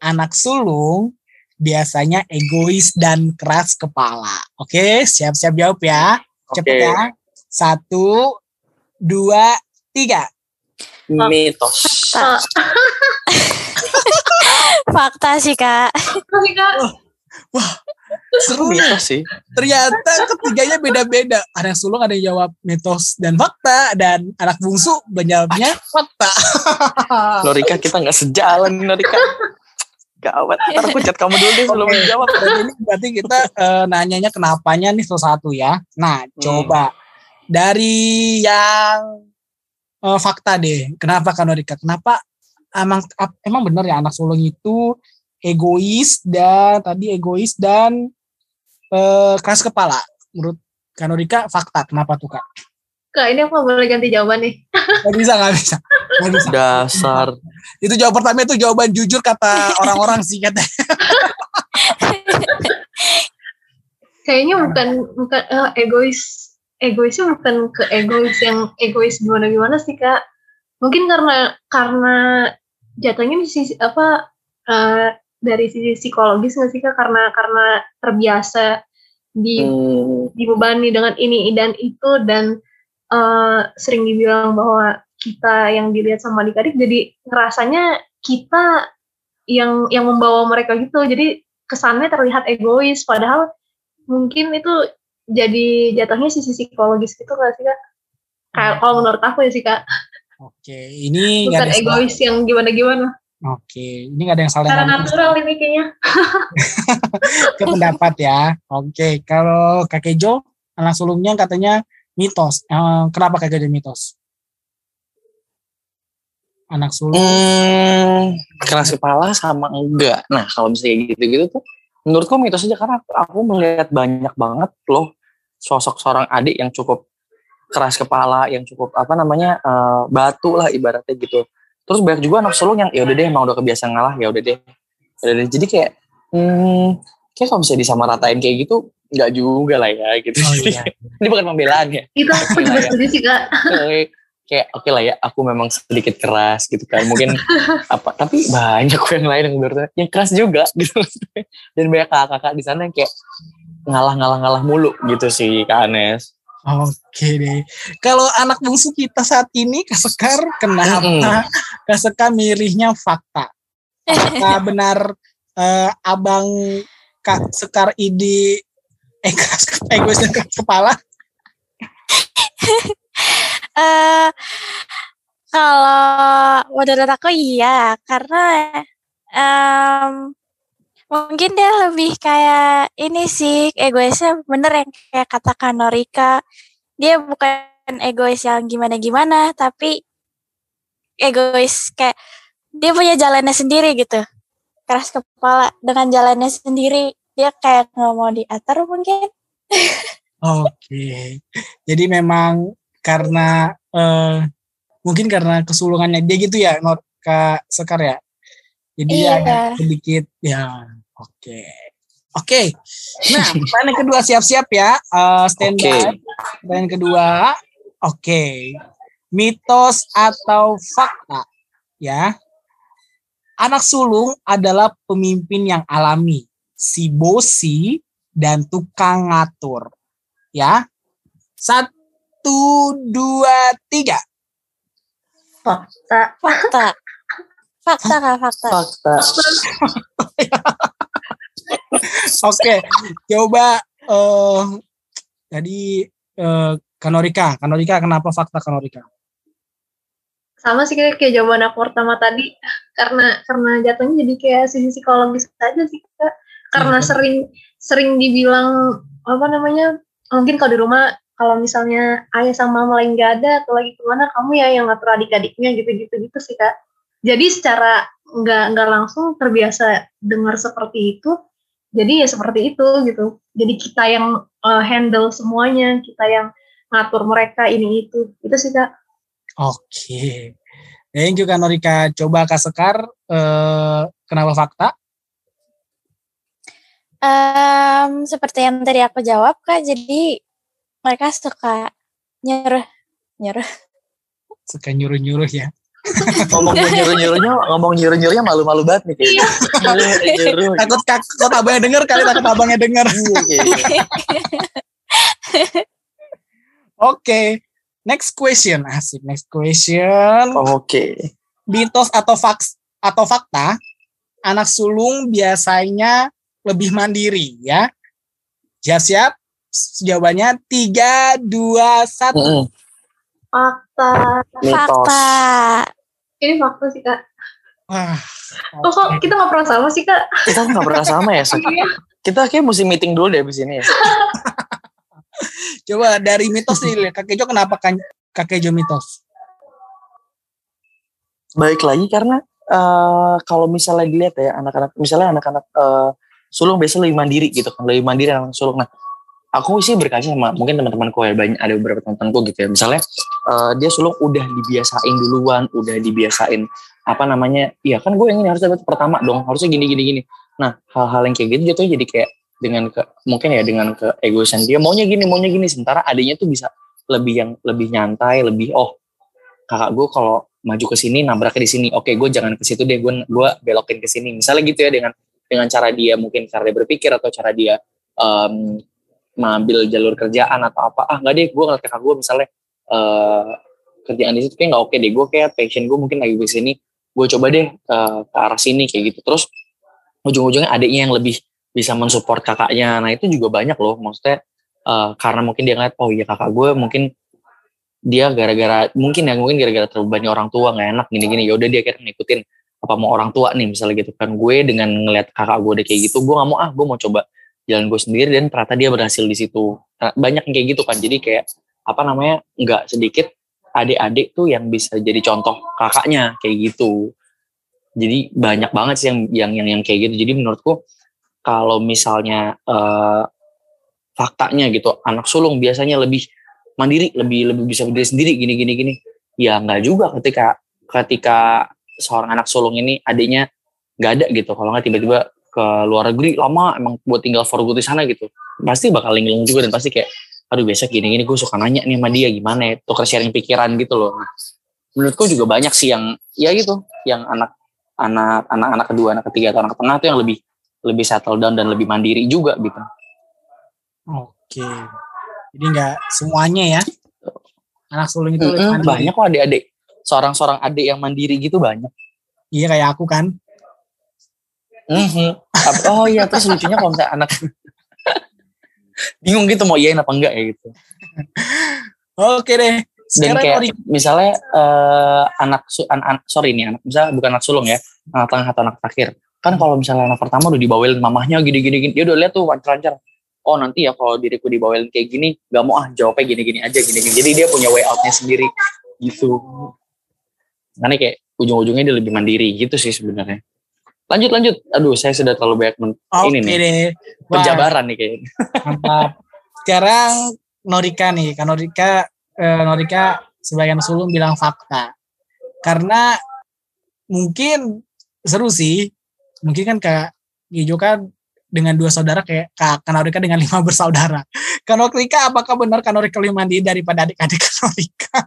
Anak sulung biasanya egois dan keras kepala. Oke, siap-siap jawab ya. Cepet ya. Satu, dua, tiga. Mitos. Fakta. [LAUGHS] Fakta sih kak. Tapi kak, Seru. Mitos sih. Ternyata ketiganya beda-beda. Ada yang sulung, ada yang jawab mitos dan fakta. Dan anak bungsu menjawabnya fakta. Norika kita nggak sejalan nih Norika. Gawat, ntar aku chat kamu dulu deh sebelum Oke. menjawab. Ini berarti kita eh, nanyanya kenapanya nih satu-satu ya. Nah, Hmm. coba dari yang eh, fakta deh. Kenapa kan Norika? Kenapa emang emang benar ya anak sulung itu egois dan tadi egois dan eh, keras kepala. Menurut Kanorika fakta. Kenapa tuh kak? Kak ini aku boleh ganti jawaban nih. [LAUGHS] Gak bisa, gak bisa. Gak bisa. Dasar. Itu jawaban pertama itu jawaban jujur kata orang-orang sih kata. [LAUGHS] Kayaknya bukan bukan eh, egois egoisnya bukan ke egois yang egois gimana gimana sih kak. Mungkin karena karena jatuhnya di sisi apa eh, dari sisi psikologis nggak sih kak karena karena terbiasa di Hmm, dibebani dengan ini dan itu dan eh, sering dibilang bahwa kita yang dilihat sama adik-adik jadi ngerasanya kita yang yang membawa mereka gitu jadi kesannya terlihat egois padahal mungkin itu jadi jatuhnya sisi psikologis gitu nggak sih kak? Kayak kalau menurut aku ya sih kak, Oke, ini bukan ada yang salah. egois yang gimana-gimana. Oke, ini nggak ada yang salah. Cara dengan natural ini kayaknya. [LAUGHS] ke pendapat ya. Oke, kalau kakek Jo anak sulungnya katanya mitos. Eh, kenapa kakek Jo mitos? Anak sulung. Hmm, keras kepala sama enggak. Nah, kalau misalnya gitu-gitu tuh menurutku mitos aja karena aku, melihat banyak banget loh sosok seorang adik yang cukup keras kepala, yang cukup apa namanya eh, batu lah ibaratnya gitu. Terus banyak juga anak sulung yang ya udah deh emang udah kebiasaan ngalah ya udah deh. Ya. Jadi kayak hmm, kayak kalau bisa disamaratain kayak gitu nggak juga lah ya gitu. Oh, [LAUGHS] Jadi, iya. ini bukan pembelaan ya. Itu aku juga setuju sih kak. [LAUGHS] Kayak- kayak oke lah ya aku memang sedikit keras gitu kan mungkin [LAUGHS] apa tapi banyak kok yang lain yang menurut yang keras juga gitu dan banyak kakak-kakak di sana yang kayak ngalah-ngalah-ngalah mulu gitu sih Kak Anes Oke deh. Kalau anak bungsu kita saat ini Kak Sekar kenapa Kak Sekar milihnya fakta? Apakah benar eh, abang Kak Sekar ini eh keras egois dan kepala? [LAUGHS] Eh kalau menurut aku iya karena em, mungkin dia lebih kayak ini sih egoisnya bener yang kayak katakan Norika. Dia bukan egois yang gimana-gimana tapi egois kayak dia punya jalannya sendiri gitu. Keras kepala dengan jalannya sendiri dia kayak nggak mau diatur mungkin Oke. Jadi memang karena eh, mungkin karena kesulungannya dia gitu ya, Nor Kak Sekar ya. Jadi Iya. agak sedikit ya. Oke. Oke. Nah, pertanyaan yang kedua siap-siap ya. Eh standby. Oke. Pertanyaan kedua. Oke. Mitos atau fakta? Ya. Anak sulung adalah pemimpin yang alami, si bosi dan tukang ngatur. Ya. Satu, dua, tiga. Fakta. fakta fakta kak fakta fakta [LAUGHS] Oke, coba eh tadi eh Kanorika, Kanorika kenapa fakta Kanorika? sama sih kayak, kayak jawaban aku pertama tadi karena karena jatuhnya jadi kayak sisi psikologis aja sih kak karena Iya. sering sering dibilang apa namanya mungkin kalau di rumah kalau misalnya ayah sama mama lagi nggak ada atau lagi ke mana kamu ya yang ngatur adik-adiknya gitu-gitu gitu sih kak jadi secara nggak nggak langsung terbiasa dengar seperti itu jadi ya seperti itu gitu jadi kita yang uh, handle semuanya kita yang ngatur mereka ini itu itu sih kak Oke. Thank you Kak Norika. Coba Kak Sekar, eh, kenapa fakta? Em, seperti yang tadi aku jawab kak, jadi mereka suka nyuruh nyuruh. Suka nyuruh-nyuruh ya. ngomong nyuruh-nyuruhnya ngomong nyuruh-nyuruhnya malu-malu banget nih kayaknya. Takut kak, takut abangnya denger kali, takut abangnya denger. [LAUGHS] Oke. Next question. Asik, next question. Oke. Mitos atau faks atau fakta, anak sulung biasanya lebih mandiri ya. Siap-siap. Jawabannya 3, 2, 1. Mm-mm. fakta Mitos. Fakta. ini fakta sih kak Wah. oh kok kita nggak pernah sama sih kak Kita nggak pernah sama ya, Sok? Iya. Kita kayak mesti meeting dulu deh abis ini ya. Coba dari mitos nih, Kak Kejo kenapa kan Kak Kejo mitos? Baik lagi karena eh, kalau misalnya dilihat ya anak-anak, misalnya anak-anak eh, sulung biasanya lebih mandiri gitu kan, lebih mandiri anak sulung. Nah, aku sih berkaca sama mungkin teman-temanku ya banyak ada beberapa teman-temanku gitu ya. Misalnya eh, dia sulung udah dibiasain duluan, udah dibiasain apa namanya? Iya kan gue yang ini harus dapat pertama dong, harusnya gini gini gini. Nah, hal-hal yang kayak gitu jatuhnya jadi kayak dengan ke mungkin ya dengan ke egoisan dia maunya gini maunya gini sementara adiknya tuh bisa lebih yang lebih nyantai lebih oh kakak gue kalau maju ke sini nabraknya di sini oke gue jangan ke situ deh gue gue belokin ke sini misalnya gitu ya dengan dengan cara dia mungkin cara dia berpikir atau cara dia em, mengambil jalur kerjaan atau apa. Ah nggak deh gue ngeliat kakak gue misalnya eh kerjaan di situ kayak nggak oke deh. Gue kayak passion gue mungkin lagi di sini gue coba deh ke, ke arah sini kayak gitu. Terus ujung-ujungnya adiknya yang lebih bisa mensupport kakaknya. Nah itu juga banyak loh. Maksudnya eh, karena mungkin dia ngeliat oh iya kakak gue mungkin dia gara-gara mungkin ya mungkin gara-gara terbebani orang tua nggak enak gini-gini. Ya udah dia akhirnya ngikutin apa mau orang tua nih misalnya gitu kan. Gue dengan ngeliat kakak gue udah kayak gitu gue nggak mau ah gue mau coba jalan gue sendiri. Dan ternyata dia berhasil di situ. Nah, banyak yang kayak gitu kan. Jadi kayak apa namanya nggak sedikit adik-adik tuh yang bisa jadi contoh kakaknya kayak gitu. Jadi banyak banget sih yang yang yang, yang kayak gitu. Jadi menurutku kalau misalnya eh, faktanya gitu anak sulung biasanya lebih mandiri lebih lebih bisa berdiri sendiri gini gini gini. Ya nggak juga ketika ketika seorang anak sulung ini adiknya nggak ada gitu. Kalau nggak tiba-tiba ke luar negeri lama emang buat tinggal for good di sana gitu. Pasti bakal linglung juga dan pasti kayak aduh biasa gini gini gue suka nanya nih sama dia gimana ya? Tukar sharing pikiran gitu loh. Nah, menurutku juga banyak sih yang ya gitu yang anak anak anak anak kedua anak ketiga atau anak tengah tuh yang lebih lebih settle down dan lebih mandiri juga gitu. Oke. Jadi nggak semuanya ya. Anak sulung itu Mm-mm, mandiri. banyak kok adik-adik seorang-seorang adik yang mandiri gitu banyak Iya kayak aku kan. Mhm. Ap- oh iya terus lucunya kalau misalnya anak [LAUGHS] bingung gitu mau iyain apa enggak ya gitu Oke deh. dan kayak Ori- misalnya eh, anak an- an- sorry nih anak misalnya bukan anak sulung ya anak tengah atau anak terakhir kan kalau misalnya anak pertama udah dibawelin mamahnya gini gini gini dia udah lihat tuh lancar-lancar oh nanti ya kalau diriku dibawelin kayak gini gak mau ah jawabnya gini gini aja gini gini jadi dia punya way outnya sendiri gitu karena kayak ujung-ujungnya dia lebih mandiri gitu sih sebenarnya lanjut lanjut aduh saya sudah terlalu banyak men- Oke ini nih deh. Wah, penjabaran nih kayaknya Mantap. Sekarang Norika nih. Kan Norika, eh, Norika sebagian sulung bilang fakta. Karena mungkin seru sih. Mungkin kan Kak Gijo kan dengan dua saudara kayak Kak Norika dengan lima bersaudara. Kak Norika apakah benar Kak Norika lebih mandiri daripada adik-adik Norika?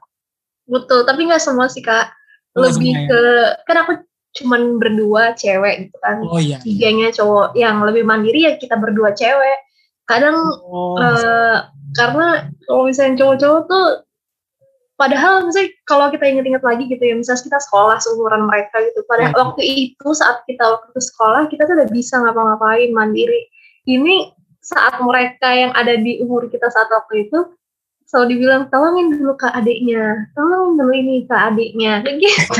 betul tapi nggak semua sih kak lebih ya? ke kan aku cuman berdua cewek gitu kan Oh iya. tiganya cowok yang lebih mandiri ya kita berdua cewek kadang Oh, eh, karena kalau misalnya cowok-cowok tuh padahal misalnya kalau kita inget-inget lagi gitu ya misalnya kita sekolah seumuran mereka gitu pada Hmm. waktu itu saat kita waktu sekolah kita tuh udah bisa ngapa-ngapain mandiri ini saat mereka yang ada di umur kita saat waktu itu selalu dibilang tolongin dulu ke adiknya tolongin dulu ini ke adiknya kayak gitu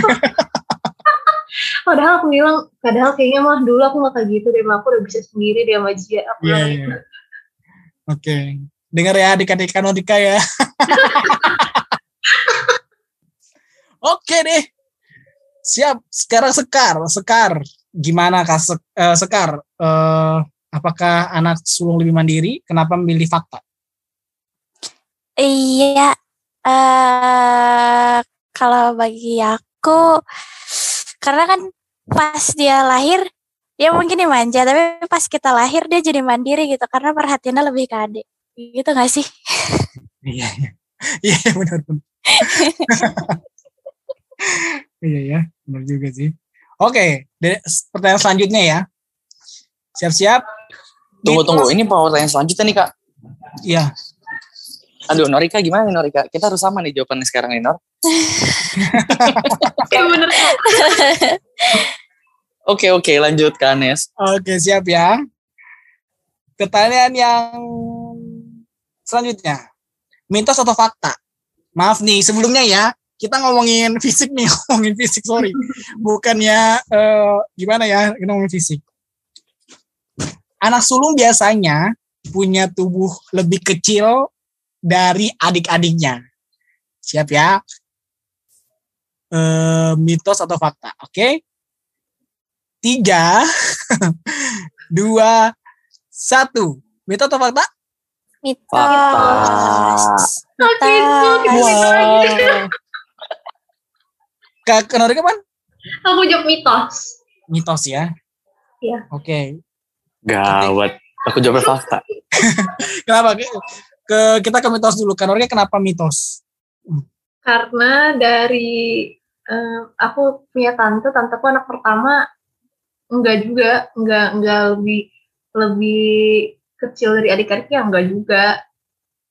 [LAUGHS] padahal aku bilang padahal kayaknya mah dulu aku nggak kayak gitu deh aku udah bisa sendiri dia sama Jia aku bilang iya. gitu. Oke. Dengar ya adik-adik Kanodika ya. [LAUGHS] Oke deh. Siap. Sekarang Sekar. Sekar. Gimana Kak eh, Sekar? Eh, apakah anak sulung lebih mandiri? Kenapa memilih fakta? Iya, eh kalau bagi aku, karena kan pas dia lahir, dia mungkin dimanja, tapi pas kita lahir dia jadi mandiri gitu, karena perhatiannya lebih ke adik. Gitu gak sih? Iya, iya. Iya, benar benar. [LAUGHS] iya ya, benar juga sih. Oke, de- pertanyaan selanjutnya ya. Siap-siap. Tunggu Mitos- tunggu, ini pertanyaan selanjutnya nih kak. Iya. Aduh Norika gimana nih Norika? Kita harus sama nih jawabannya sekarang nih Nor. [LAUGHS] Iya bener. [LAUGHS] Oke oke lanjut ke Anes. Oke, siap ya. Pertanyaan yang selanjutnya. Mitos atau fakta? Maaf nih, sebelumnya ya, kita ngomongin fisik nih, [LAUGHS] ngomongin fisik, sorry. Bukannya eh, gimana ya, kita ngomongin fisik. Anak sulung biasanya punya tubuh lebih kecil dari adik-adiknya. Siap ya? Eh, mitos atau fakta, oke? Tiga, [LAUGHS] dua, satu. Mitos atau fakta? Mitos. Kita lagi. Kak Kenori kapan? Aku jawab mitos. Mitos ya. Iya. Oke. Gawat. Aku jawabnya fakta. [LAUGHS] Kenapa? Ke, kita ke mitos dulu. Kanori kenapa mitos? Karena dari eh, aku punya tante, tanteku anak pertama enggak juga, enggak enggak lebih lebih kecil dari adik-adiknya enggak juga.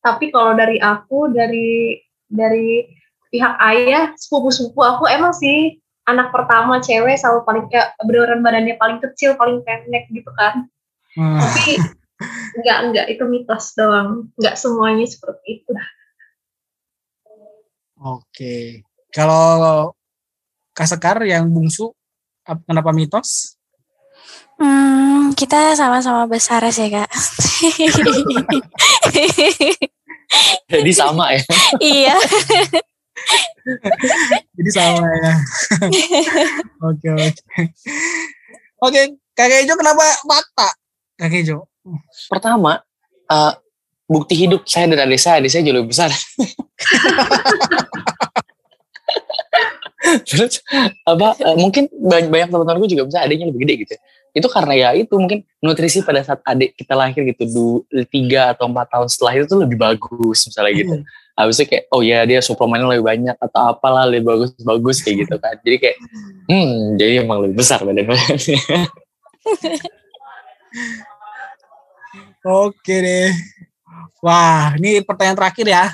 Tapi kalau dari aku dari dari pihak ayah, sepupu-sepupu aku emang sih anak pertama cewek selalu paling kayak beneran badannya paling kecil, paling pendek gitu kan. Hmm, Tapi enggak enggak itu mitos doang. Enggak semuanya seperti itu. Oke. Kalau Kak Sekar yang bungsu, ap- kenapa mitos? Hmm, kita sama-sama besar sih kak. [LAUGHS] Jadi sama ya. iya. [LAUGHS] Jadi sama ya. [LAUGHS] Oke, oke. Oke, Kakek Ejo kenapa fakta? Kakek Ejo. Pertama, eh, bukti hidup saya dan adik saya, adik saya jauh lebih besar. [LAUGHS] Terus apa? eh, mungkin banyak, banyak teman-teman gue juga bisa adiknya lebih gede gitu. ya. Itu karena ya itu mungkin nutrisi pada saat adik kita lahir gitu, du, tiga atau empat tahun setelah itu tuh lebih bagus misalnya gitu. Habis itu kayak oh ya dia suplemennya lebih banyak atau apalah lebih bagus-bagus kayak gitu kan. Jadi kayak hmm jadi emang lebih besar badan badannya. [LAUGHS] Oke deh. Wah, ini pertanyaan terakhir ya.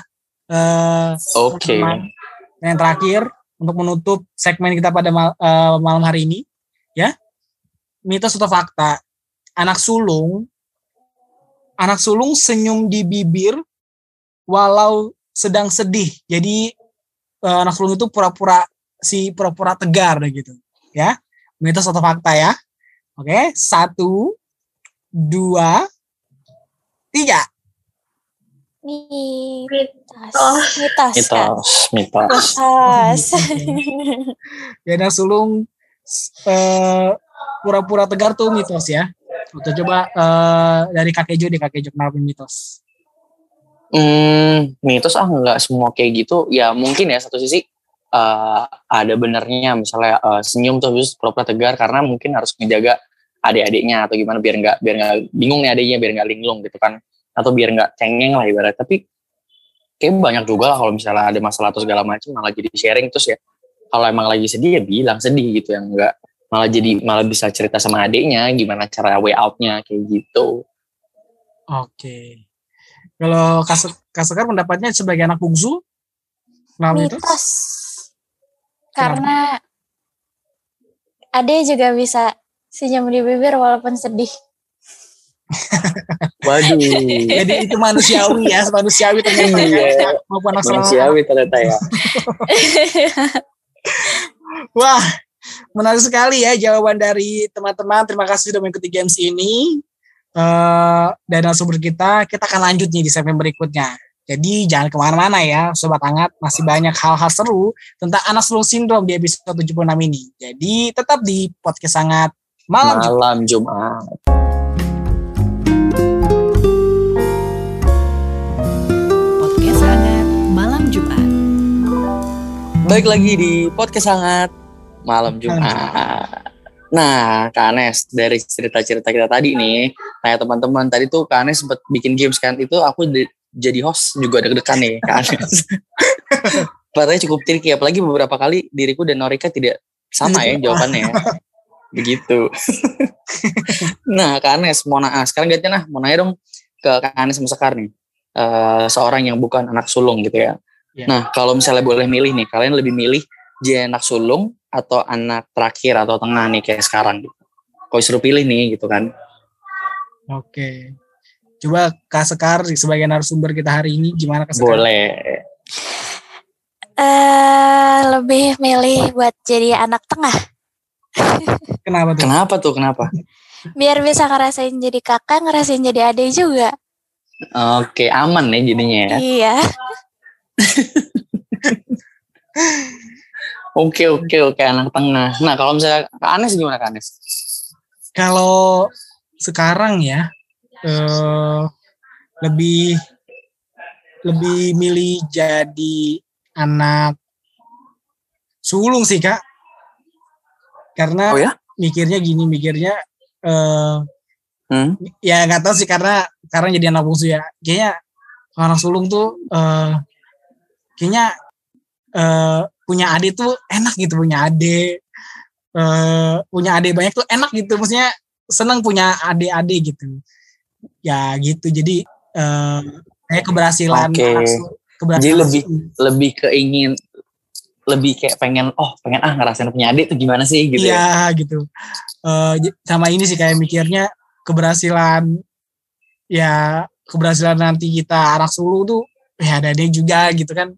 Eh, Oke. teman-teman. Yang terakhir untuk menutup segmen kita pada mal- eh, malam hari ini, ya. Mitos atau fakta? Anak sulung, anak sulung senyum di bibir walau sedang sedih. Jadi eh, anak sulung itu pura-pura si pura-pura tegar gitu, ya. Mitos atau fakta ya? Oke, satu, dua, tiga. Mitos. Mitos. Mitos, mitos. Mitos. ya anak sulung eh, pura-pura tegar tuh mitos ya. Oke coba eh, dari kakek Jo deh kakek Jo kenapa mitos? Hmm, mitos ah nggak semua kayak gitu. Ya mungkin ya satu sisi eh, ada benernya misalnya eh, senyum tuh terus pura-pura tegar karena mungkin harus menjaga adik-adiknya atau gimana biar nggak biar nggak bingung nih adiknya biar nggak linglung gitu kan. Atau biar nggak cengeng lah ibarat. Tapi kayak banyak juga lah kalau misalnya ada masalah atau segala macam malah jadi sharing. Terus ya kalau emang lagi sedih ya bilang sedih gitu. Yang enggak malah jadi malah bisa cerita sama adiknya gimana cara way outnya kayak gitu. Oke. Kalau Kak Kak Sekar pendapatnya sebagai anak bungsu? Kenapa mitos? Mitos. Karena Ade juga bisa senyum di bibir walaupun sedih. [LAUGHS] waduh Jadi itu manusiawi ya, manusiawi ternyata Iya. ya. Maupun anak sulung. manusiawi ternyata ya [LAUGHS] Wah, menarik sekali ya jawaban dari teman-teman. Terima kasih sudah mengikuti games ini. Uh, dan sumber kita, kita akan lanjut nih di segmen berikutnya. Jadi jangan ke mana-mana ya, Sobat Hangat. Masih banyak hal-hal seru tentang anak sulung sindrom di episode 76 ini. Jadi tetap di podcast Hangat Malam, Malam Jumat. Podcast hangat malam Jumat. Baik lagi di podcast sangat malam Jumat. Nah, Kak Anes, dari cerita-cerita kita tadi nih, kayak teman-teman tadi tuh Kak Anes sempat bikin games kan, itu aku di, jadi host juga deg-degan nih, Kak Anes. [LAUGHS] Katanya cukup tricky, apalagi beberapa kali diriku dan Norika tidak sama ya jawabannya. [LAUGHS] Begitu. [LAUGHS] nah, Kak Anes, mau nah, sekarang gantian nah, mau nanya dong ke Kak Anes sama Sekar nih. Uh, seorang yang bukan anak sulung gitu ya. Ya. Nah, kalau misalnya boleh milih nih, kalian lebih milih jadi anak sulung atau anak terakhir atau tengah nih kayak sekarang gitu. Kalau disuruh pilih nih gitu kan. Oke. Coba Kak Sekar sebagai narasumber kita hari ini gimana Kak Sekar? Boleh. Eh lebih milih buat jadi anak tengah. [LAUGHS] Kenapa tuh? Kenapa tuh? Kenapa? Biar bisa ngerasain jadi kakak, ngerasain jadi adik juga. Oke, aman ya jadinya ya. Iya. [LAUGHS] Oke, oke, oke anak tengah. Nah, kalau misalnya Kak Anes gimana Kak Anes? Kalau sekarang ya eh, lebih lebih milih jadi anak sulung sih Kak. Karena Oh ya? mikirnya gini, mikirnya eh Hmm? ya nggak tahu sih karena sekarang jadi anak bungsu ya. Kayaknya anak sulung tuh eh kayaknya eh punya adik tuh enak gitu punya adik eh punya adik banyak tuh enak gitu maksudnya senang punya adik-adik gitu ya gitu jadi eh kayak keberhasilan sul- keberhasilan Jadi lebih lebih keingin lebih kayak pengen oh pengen ah ngerasain punya adik tuh gimana sih? gitu ya. iya gitu. Eh, j- sama ini sih kayak mikirnya keberhasilan ya keberhasilan nanti kita anak sulung tuh ya ada adik juga gitu kan.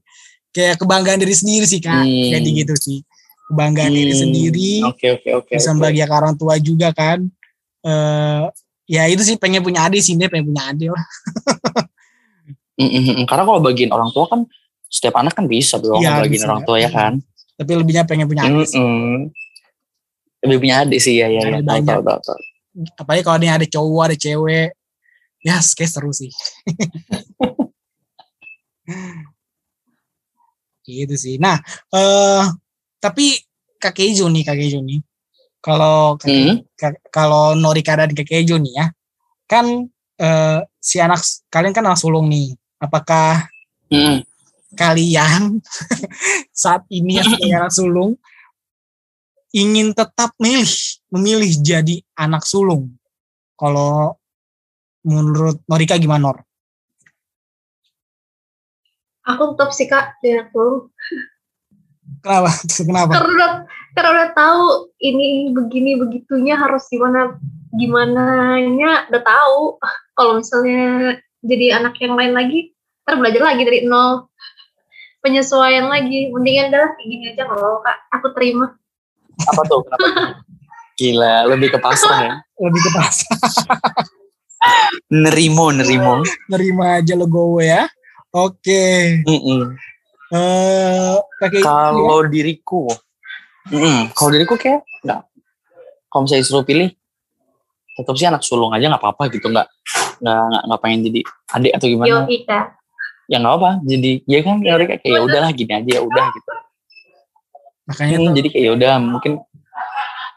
Kayak kebanggaan diri sendiri sih kak. Hmm. jadi gitu sih. Kebanggaan diri Hmm, sendiri. Oke, oke, oke. bisa membahagiakan orang tua juga kan. Eh ya itu sih pengen punya adik sih dia pengen punya adik lah. [LAUGHS] Mm. Karena kalau bagian orang tua kan setiap anak kan bisa dong bagian bisa. orang tua ya kan. tapi lebihnya pengen punya adik sih. Mm-mm. Lebih punya adik sih ya ya. ya. Tahu, tahu, tahu, tahu. apalagi kalau dia ada cowok ada cewek ya kayak seru sih [LAUGHS] gitu sih nah eh tapi kakek Ijo nih kakek Ijo nih kalau Hmm. ka- kalau Norika dan kakek Ijo nih ya kan eh, si anak kalian kan anak sulung nih apakah Mm. Kalian [LAUGHS] saat ini yang [LAUGHS] sulung ingin tetap milih memilih jadi anak sulung kalau menurut Norika gimana Nor? Aku tetap sih kak di anak sulung. Kenapa? [LAUGHS] Kenapa? Karena udah, karena udah tahu ini begini begitunya harus gimana gimana nya udah tahu. Kalau misalnya jadi anak yang lain lagi, ntar belajar lagi dari nol. Penyesuaian lagi. Mendingan adalah kayak gini aja kalau kak aku terima. Apa tuh? Kenapa? Gila, lebih ke pasrah ya. Lebih ke pasar Nerimo, nerimo. nerima aja logo ya. Oke. Mm-mm. Eh kakek Kalau diriku, mm kalau diriku kayak nggak. Kalau misalnya disuruh pilih, tetap sih anak sulung aja nggak apa-apa gitu nggak nggak nggak pengen jadi adik atau gimana Yo Ika. Ya nggak apa jadi ya kan mereka kayak ya udahlah gini aja ya udah gitu. Makanya Hmm, tuh, jadi kayak ya udah mungkin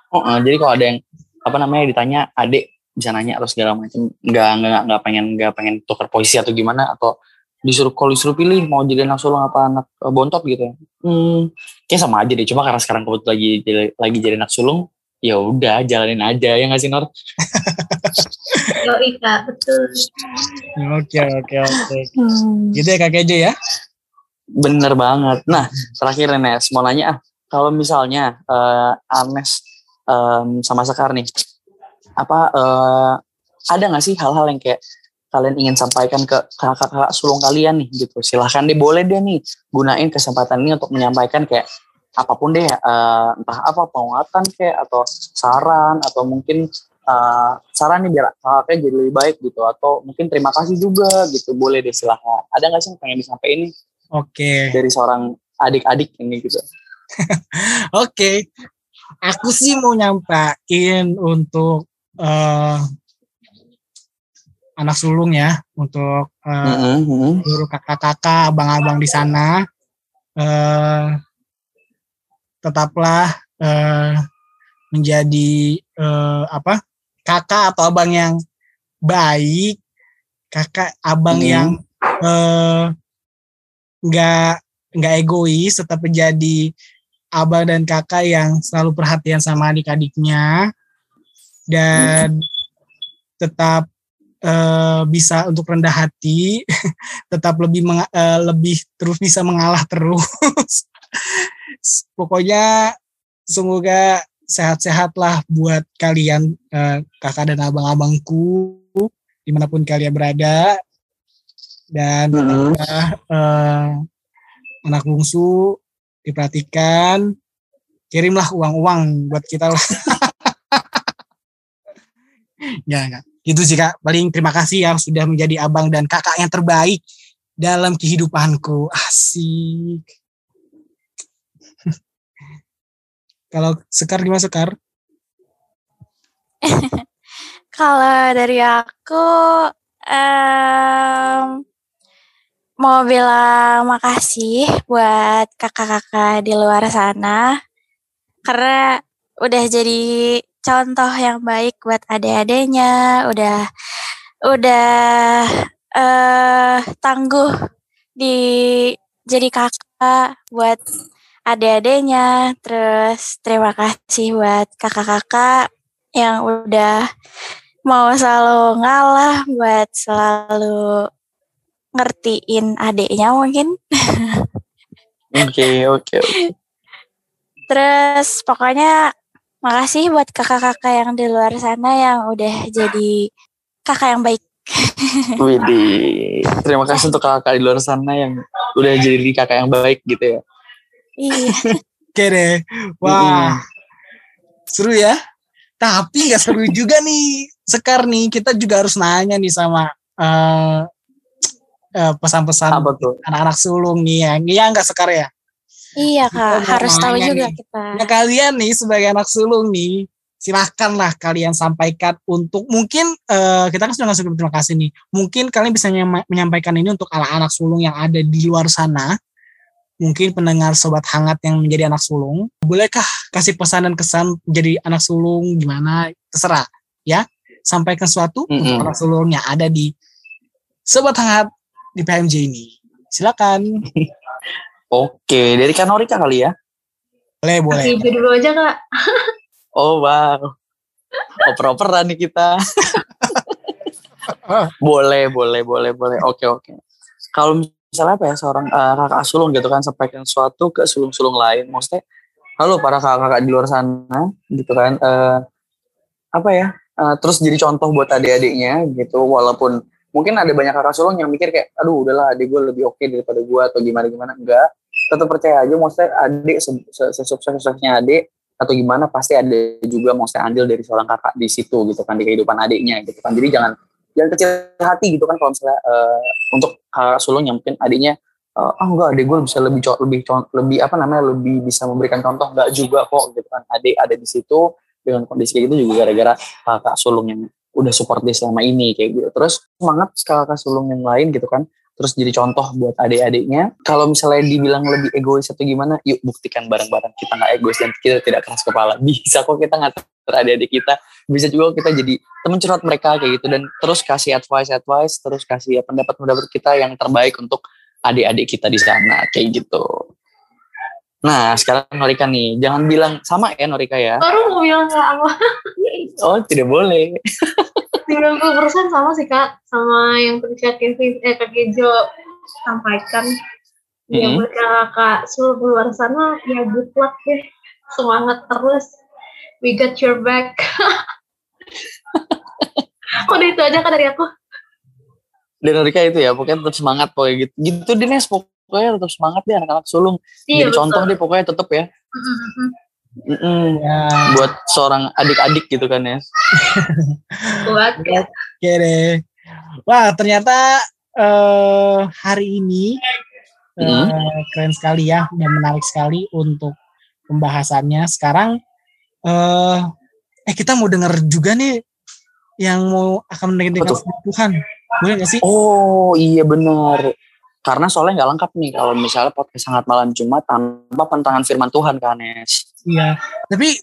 oh, eh, jadi kalau ada yang apa namanya ditanya adik bisa nanya atau segala macam nggak nggak nggak pengen nggak pengen tukar posisi atau gimana atau disuruh kalau disuruh pilih mau jadi anak sulung apa anak eh, bontot gitu. Hmm kayak sama aja deh. Cuma karena sekarang kebetulan lagi jadi- lagi jadi anak sulung ya udah jalanin aja ya nggak sih Nor [LAUGHS] Yo Ika, betul. oke oke oke. Gitu ya kakek Jo ya. Bener banget. Nah, terakhir nih, Nes, mau nanya ah, kalau misalnya eh, Anes em, sama Sekar nih, apa eh, ada nggak sih hal-hal yang kayak kalian ingin sampaikan ke kakak-kakak sulung kalian nih gitu? Silahkan deh, boleh deh nih gunain kesempatan ini untuk menyampaikan kayak apa pun deh eh, entah apa penguatan kayak atau saran atau mungkin eh, saran nih biar kakaknya jadi lebih baik gitu atau mungkin terima kasih juga gitu boleh deh silahkan ada nggak sih yang pengen disampaikan ini Oke. dari seorang adik-adik ini gitu [LAUGHS] Oke. Aku sih mau nyampain untuk eh, anak sulung ya, untuk eh, Mm-mm, mm-mm. seluruh kakak-kakak, abang-abang di sana. eh, tetaplah eh, menjadi eh, apa? Kakak atau abang yang baik, kakak abang Hmm. yang eh, nggak nggak egois, tetap menjadi abang dan kakak yang selalu perhatian sama adik-adiknya dan tetap eh, bisa untuk rendah hati, [LAUGHS] tetap lebih menga- eh, lebih terus bisa mengalah terus. [LAUGHS] Pokoknya semoga sehat-sehatlah buat kalian eh, kakak dan abang-abangku di mana pun kalian berada dan tetaplah eh, anak bungsu diperhatikan kirimlah uang-uang buat kita lah. [LAUGHS] ya enggak. Gitu sih Kak. Paling terima kasih yang sudah menjadi abang dan kakak yang terbaik dalam kehidupanku. Asik. Kalau Sekar gimana Sekar? [LAUGHS] Kalau dari aku em, mau bilang makasih buat kakak-kakak di luar sana karena udah jadi contoh yang baik buat adik-adiknya, udah udah eh tangguh di jadi kakak buat adik-adiknya. Terus terima kasih buat kakak-kakak yang udah mau selalu ngalah buat selalu ngertiin adiknya mungkin. oke oke oke. Terus pokoknya makasih buat kakak-kakak yang di luar sana yang udah jadi kakak yang baik. Widih. Terima kasih untuk kakak di luar sana yang udah jadi kakak yang baik gitu ya. Iya. [LAUGHS] Oke deh. Wah, seru ya. Tapi nggak seru juga nih. Sekar nih, kita juga harus nanya nih sama eh, eh, pesan-pesan anak-anak sulung nih ya. Iya nggak Sekar ya? iya kak, harus tahu juga nih. kita. Nah kalian nih sebagai anak sulung nih, silahkanlah kalian sampaikan untuk mungkin eh, kita kan sudah ngasih terima kasih nih. Mungkin kalian bisa menyampaikan ini untuk anak-anak sulung yang ada di luar sana. Mungkin pendengar sobat hangat yang menjadi anak sulung, bolehkah kasih pesan dan kesan menjadi anak sulung gimana? Terserah ya. Sampaikan sesuatu untuk Mm-mm. anak sulung yang ada di sobat hangat di PMJ ini. Silakan. [LAUGHS] Oke, dari Kanorika kali ya. Boleh, boleh. Ibu dulu aja kak. [LAUGHS] Oh wow. Oper-operan nih kita. [LAUGHS] boleh, boleh, boleh, boleh. Oke, oke. Kalau misalnya apa ya seorang eh, kakak sulung gitu kan sampaikan sesuatu ke sulung-sulung lain, maksudnya halo para kakak-kakak di luar sana gitu kan. eh, apa ya? eh, terus jadi contoh buat adik-adiknya gitu walaupun mungkin ada banyak kakak sulung yang mikir kayak aduh udahlah adik gue lebih oke daripada gue atau gimana gimana enggak tetap percaya aja maksudnya adik se- se- sesukses-suksesnya adik atau gimana pasti ada juga maksudnya andil dari seorang kakak di situ gitu kan di kehidupan adiknya gitu kan jadi jangan jangan kecil hati gitu kan kalau misalnya eh, untuk kakak sulung yang mungkin adiknya eh, ah enggak adik gue bisa lebih lebih lebih apa namanya lebih bisa memberikan contoh enggak juga kok gitu kan. Adik ada di situ dengan kondisi kayak gitu juga gara-gara kakak sulung yang udah support dia selama ini kayak gitu. Terus semangat kakak sulung yang lain gitu kan terus jadi contoh buat adik-adiknya. Kalau misalnya dibilang lebih egois atau gimana yuk buktikan bareng-bareng. Kita nggak egois dan kita tidak keras kepala. [LAUGHS] Bisa kok kita ngatur adik-adik kita. Bisa juga kita jadi teman curhat mereka kayak gitu. Dan terus kasih advice advice terus kasih ya, pendapat pendapat kita yang terbaik untuk adik-adik kita di sana kayak gitu. Nah sekarang Norika nih. Jangan bilang sama ya Norika ya? Baru mau bilang apa? oh tidak boleh [LAUGHS] 90% sama sih kak. Sama yang tadi kak Kevin eh kak Kejo sampaikan. Ya Mhm. buat kakak seluruh luar sana ya good luck deh. Semangat terus. We got your back. [LAUGHS] Udah itu aja kak dari aku? Dan Norika itu ya pokoknya tetap semangat pokoknya gitu. Gitu deh Nes pokoknya tetap semangat deh anak-anak sulung. Iya, Jadi contoh betul. deh pokoknya tetap ya. Mhm. Mm-mm. Ya, Buat seorang adik-adik gitu kan ya. [LAUGHS] Kuat ya. oke deh. Wah, ternyata eh, hari ini eh, Hmm. keren sekali ya dan menarik sekali untuk pembahasannya. Sekarang eh eh kita mau dengar juga nih yang mau akan mendengarkan. Tuhan. Boleh gak sih? Oh iya benar. Karena soalnya nggak lengkap nih kalau misalnya podcast sangat malam Jumat tanpa pentangan firman Tuhan kan Nes. Iya. Tapi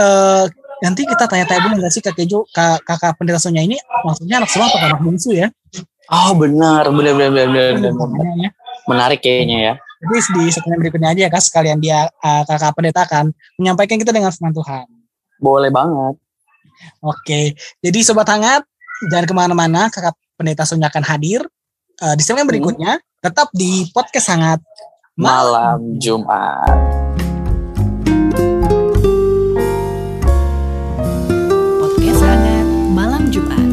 eh nanti kita tanya-tanya dulu nggak sih Kak Kejo, Kak, kakak pendeta Sonya ini maksudnya anak sulung atau anak bungsu ya? Oh benar, benar benar benar benar, benar, benar. Pertanyaannya ya. Menarik kayaknya ya. Jadi di segmen berikutnya aja ya Kak, sekalian dia eh, kakak pendeta akan menyampaikan kita dengan firman Tuhan. Boleh banget. Oke, jadi sobat hangat jangan ke mana-mana, kakak pendeta Sonya akan hadir eh, di segmen berikutnya. Tetap di podcast hangat Malam Jumat. Podcast hangat malam Jumat.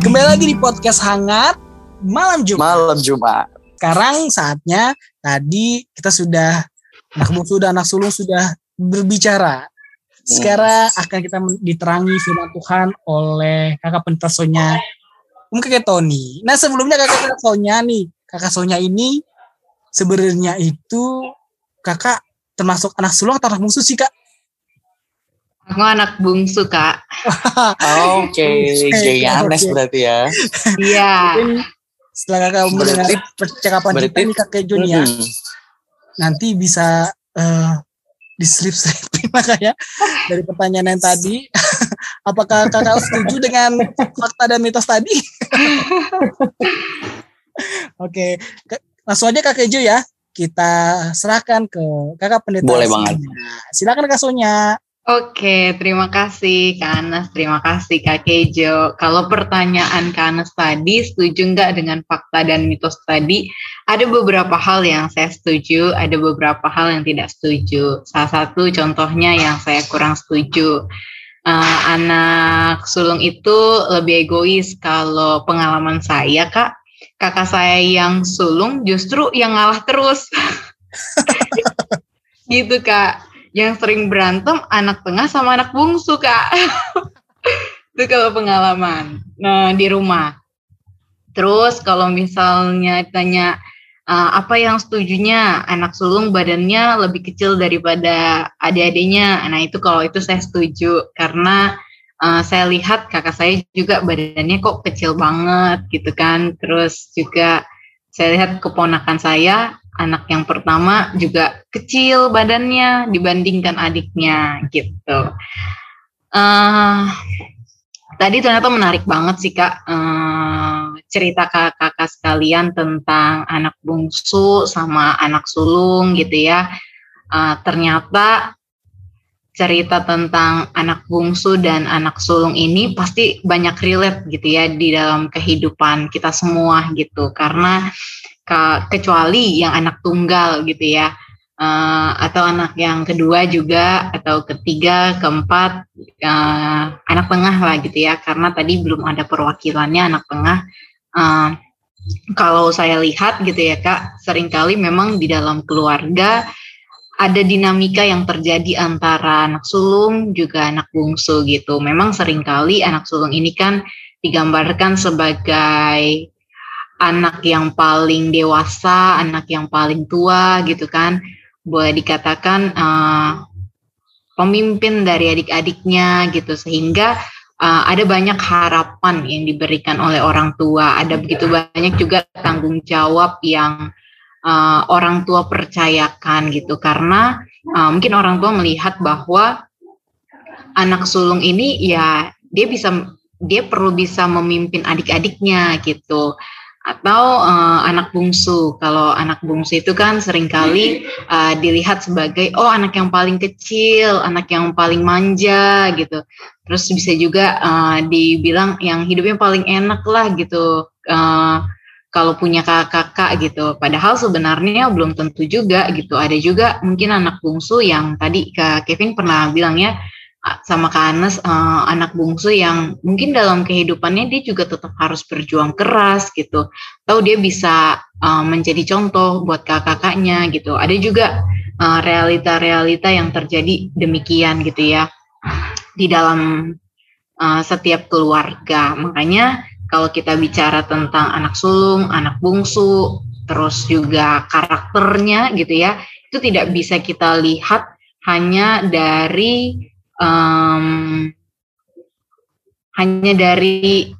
Kembali lagi di podcast hangat malam Jumat. Malam Jumat. Sekarang saatnya tadi kita sudah anak bungsu dan anak sulung sudah berbicara. Sekarang akan kita diterangi firman Tuhan oleh kakak pendeta Sonya Om Kakek Tony. Nah sebelumnya kakak Sonya nih, kakak Sonya ini sebenarnya itu kakak termasuk anak sulung atau anak bungsu sih kak? Aku anak bungsu, Kak. [LAUGHS] Oke, jadi Anes Oke. berarti ya. Iya. Setelah kakak mendengar Berarti- percakapan kita berarti- nih kakek Jun ya, Mm-mm. nanti bisa eh diselip-selipin lah [LAUGHS] kayak dari pertanyaan yang tadi. [LAUGHS] Apakah kakak setuju dengan fakta dan mitos tadi? [LAUGHS] Oke, Ke- langsung aja kakek Jo ya. Kita serahkan ke kakak pendeta. Boleh banget. Silakan kak Sonya. Oke, terima kasih Kak Anas, terima kasih Kak Kejo. Kalau pertanyaan Kak Anas tadi, setuju nggak dengan fakta dan mitos tadi? Ada beberapa hal yang saya setuju, ada beberapa hal yang tidak setuju. Salah satu contohnya yang saya kurang setuju. Eh, anak sulung itu lebih egois kalau pengalaman saya, Kak. Kakak saya yang sulung justru yang ngalah terus. [LAUGHS] gitu, Kak yang sering berantem anak tengah sama anak bungsu kak [LAUGHS] itu kalau pengalaman nah di rumah terus kalau misalnya tanya uh, apa yang setujunya? Anak sulung badannya lebih kecil daripada adik-adiknya. Nah itu kalau itu saya setuju. Karena uh, saya lihat kakak saya juga badannya kok kecil banget gitu kan. Terus juga saya lihat keponakan saya anak yang pertama juga kecil badannya dibandingkan adiknya gitu. Uh, tadi ternyata menarik banget sih kak. Uh, cerita kakak-kakak sekalian tentang anak bungsu sama anak sulung gitu ya. Uh, ternyata cerita tentang anak bungsu dan anak sulung ini pasti banyak relate gitu ya di dalam kehidupan kita semua gitu. Karena ke, kecuali yang anak tunggal gitu ya. Uh, atau anak yang kedua juga atau ketiga keempat uh, anak tengah lah gitu ya. Karena tadi belum ada perwakilannya anak tengah uh, kalau saya lihat gitu ya kak sering kali memang di dalam keluarga ada dinamika yang terjadi antara anak sulung juga anak bungsu gitu. Memang sering kali anak sulung ini kan digambarkan sebagai anak yang paling dewasa, anak yang paling tua gitu kan, boleh dikatakan uh, pemimpin dari adik-adiknya gitu. Sehingga uh, ada banyak harapan yang diberikan oleh orang tua, ada begitu banyak juga tanggung jawab yang uh, orang tua percayakan gitu. Karena uh, mungkin orang tua melihat bahwa anak sulung ini ya dia bisa dia perlu bisa memimpin adik-adiknya gitu atau uh, anak bungsu. Kalau anak bungsu itu kan sering kali uh, dilihat sebagai oh anak yang paling kecil, anak yang paling manja gitu. Terus bisa juga uh, dibilang yang hidupnya paling enak lah gitu. Uh, kalau punya kakak-kakak gitu. Padahal sebenarnya belum tentu juga gitu. Ada juga mungkin anak bungsu yang tadi Kak Kevin pernah bilang ya sama Kak Anes uh, anak bungsu yang mungkin dalam kehidupannya dia juga tetap harus berjuang keras gitu. Tahu dia bisa uh, menjadi contoh buat kakak-kakaknya gitu. Ada juga realita-realita uh, yang terjadi demikian gitu ya di dalam uh, setiap keluarga. Makanya kalau kita bicara tentang anak sulung, anak bungsu, terus juga karakternya gitu ya, itu tidak bisa kita lihat hanya dari um, hanya dari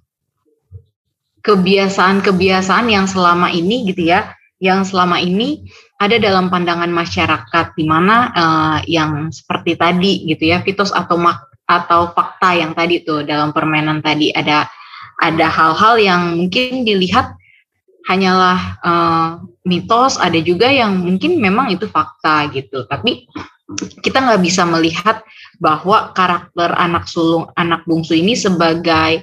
kebiasaan-kebiasaan yang selama ini gitu ya, yang selama ini ada dalam pandangan masyarakat di mana uh, yang seperti tadi gitu ya, fitos atau mak atau fakta yang tadi tuh dalam permainan tadi ada ada hal-hal yang mungkin dilihat hanyalah uh, mitos, ada juga yang mungkin memang itu fakta gitu. Tapi kita nggak bisa melihat bahwa karakter anak sulung anak bungsu ini sebagai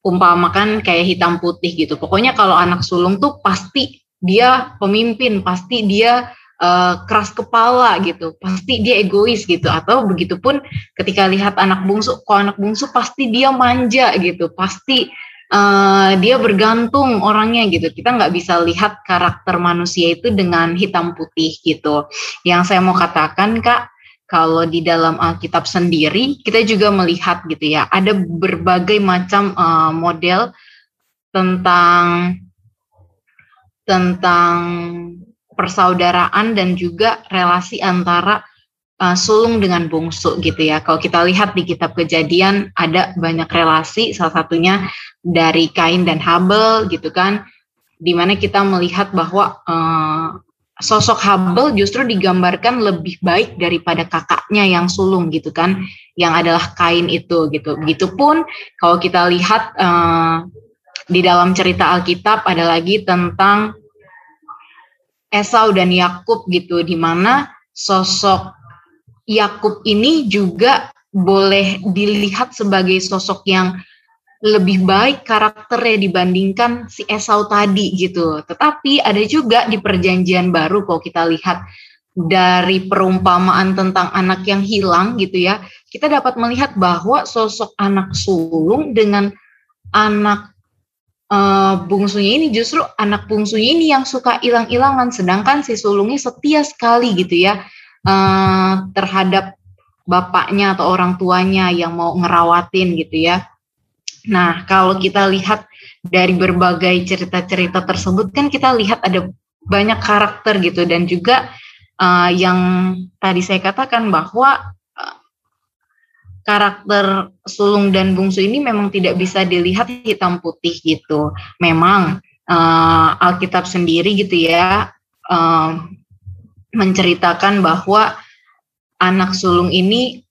umpamakan kayak hitam putih gitu. Pokoknya kalau anak sulung tuh pasti dia pemimpin, pasti dia uh, keras kepala gitu, pasti dia egois gitu. Atau begitupun ketika lihat anak bungsu, kok anak bungsu pasti dia manja gitu, pasti uh, dia bergantung orangnya gitu. Kita nggak bisa lihat karakter manusia itu dengan hitam putih gitu. Yang saya mau katakan kak, kalau di dalam Alkitab sendiri kita juga melihat gitu ya ada berbagai macam uh, model tentang tentang persaudaraan dan juga relasi antara uh, sulung dengan bungsu gitu ya. Kalau kita lihat di kitab Kejadian ada banyak relasi salah satunya dari Kain dan Habel gitu kan di mana kita melihat bahwa uh, sosok Hubble justru digambarkan lebih baik daripada kakaknya yang sulung gitu kan, yang adalah kain itu gitu. Begitupun kalau kita lihat uh, di dalam cerita Alkitab ada lagi tentang Esau dan Yakub gitu, di mana sosok Yakub ini juga boleh dilihat sebagai sosok yang lebih baik karakternya dibandingkan si Esau tadi gitu. Tetapi ada juga di perjanjian baru kalau kita lihat dari perumpamaan tentang anak yang hilang gitu ya, kita dapat melihat bahwa sosok anak sulung dengan anak uh, bungsunya ini justru anak bungsunya ini yang suka hilang-hilangan, sedangkan si sulungnya setia sekali gitu ya uh, terhadap bapaknya atau orang tuanya yang mau ngerawatin gitu ya. Nah, kalau kita lihat dari berbagai cerita-cerita tersebut kan kita lihat ada banyak karakter gitu dan juga uh, yang tadi saya katakan bahwa uh, karakter sulung dan bungsu ini memang tidak bisa dilihat hitam putih gitu. Memang uh, Alkitab sendiri gitu ya uh, menceritakan bahwa anak sulung ini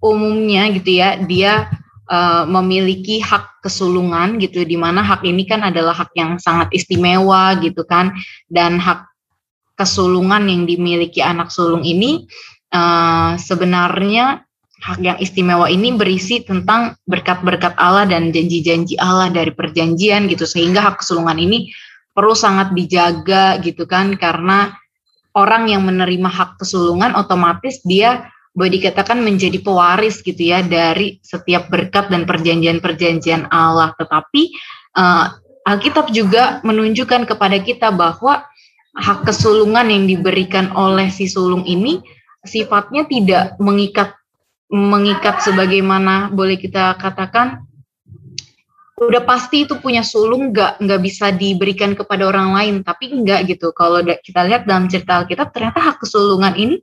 umumnya gitu ya dia uh, memiliki hak kesulungan gitu di mana hak ini kan adalah hak yang sangat istimewa gitu kan dan hak kesulungan yang dimiliki anak sulung ini uh, sebenarnya hak yang istimewa ini berisi tentang berkat-berkat Allah dan janji-janji Allah dari perjanjian gitu sehingga hak kesulungan ini perlu sangat dijaga gitu kan karena orang yang menerima hak kesulungan otomatis dia boleh dikatakan menjadi pewaris gitu ya dari setiap berkat dan perjanjian-perjanjian Allah. Tetapi uh, Alkitab juga menunjukkan kepada kita bahwa hak kesulungan yang diberikan oleh si sulung ini sifatnya tidak mengikat mengikat sebagaimana boleh kita katakan udah pasti itu punya sulung nggak nggak bisa diberikan kepada orang lain tapi enggak gitu kalau kita lihat dalam cerita Alkitab ternyata hak kesulungan ini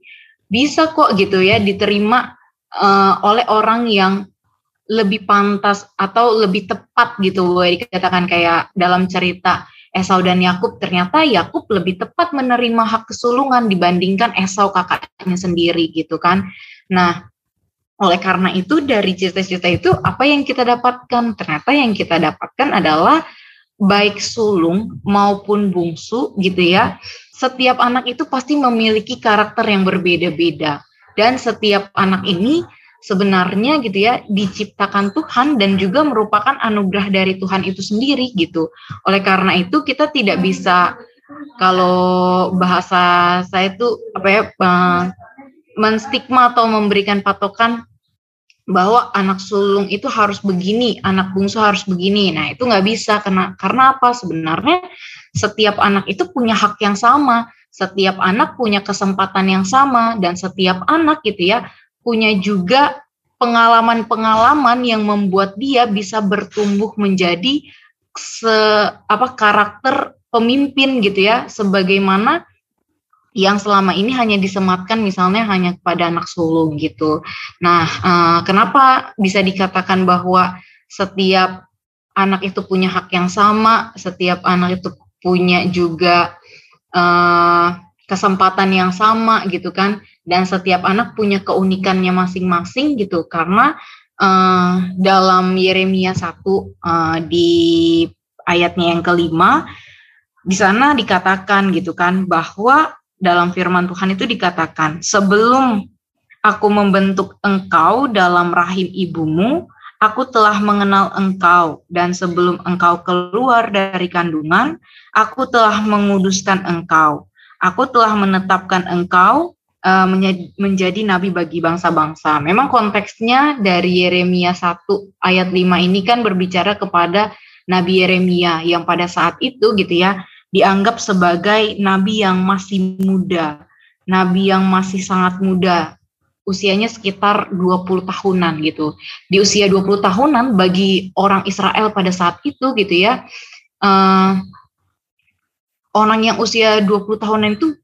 bisa kok gitu ya diterima uh, oleh orang yang lebih pantas atau lebih tepat gitu boleh dikatakan kayak dalam cerita Esau dan Yakub ternyata Yakub lebih tepat menerima hak kesulungan dibandingkan Esau kakaknya sendiri gitu kan. Nah, oleh karena itu dari cerita-cerita itu apa yang kita dapatkan? Ternyata yang kita dapatkan adalah baik sulung maupun bungsu gitu ya setiap anak itu pasti memiliki karakter yang berbeda-beda dan setiap anak ini sebenarnya gitu ya diciptakan Tuhan dan juga merupakan anugerah dari Tuhan itu sendiri gitu. Oleh karena itu kita tidak bisa kalau bahasa saya itu apa ya uh, menstigma atau memberikan patokan bahwa anak sulung itu harus begini, anak bungsu harus begini. Nah, itu nggak bisa karena karena apa? Sebenarnya setiap anak itu punya hak yang sama, setiap anak punya kesempatan yang sama dan setiap anak gitu ya punya juga pengalaman-pengalaman yang membuat dia bisa bertumbuh menjadi se apa karakter pemimpin gitu ya sebagaimana yang selama ini hanya disematkan misalnya hanya kepada anak sulung gitu. Nah, uh, kenapa bisa dikatakan bahwa setiap anak itu punya hak yang sama, setiap anak itu punya juga uh, kesempatan yang sama gitu kan, dan setiap anak punya keunikannya masing-masing gitu karena uh, dalam Yeremia 1 uh, di ayatnya yang kelima di sana dikatakan gitu kan bahwa dalam firman Tuhan itu dikatakan, sebelum aku membentuk engkau dalam rahim ibumu, aku telah mengenal engkau, dan sebelum engkau keluar dari kandungan, aku telah menguduskan engkau. Aku telah menetapkan engkau uh, menjadi nabi bagi bangsa-bangsa. Memang konteksnya dari Yeremia 1 ayat 5 ini kan berbicara kepada Nabi Yeremia yang pada saat itu gitu ya, dianggap sebagai nabi yang masih muda, nabi yang masih sangat muda, usianya sekitar 20 tahunan gitu. Di usia 20 tahunan bagi orang Israel pada saat itu gitu ya, uh, orang yang usia 20 tahunan itu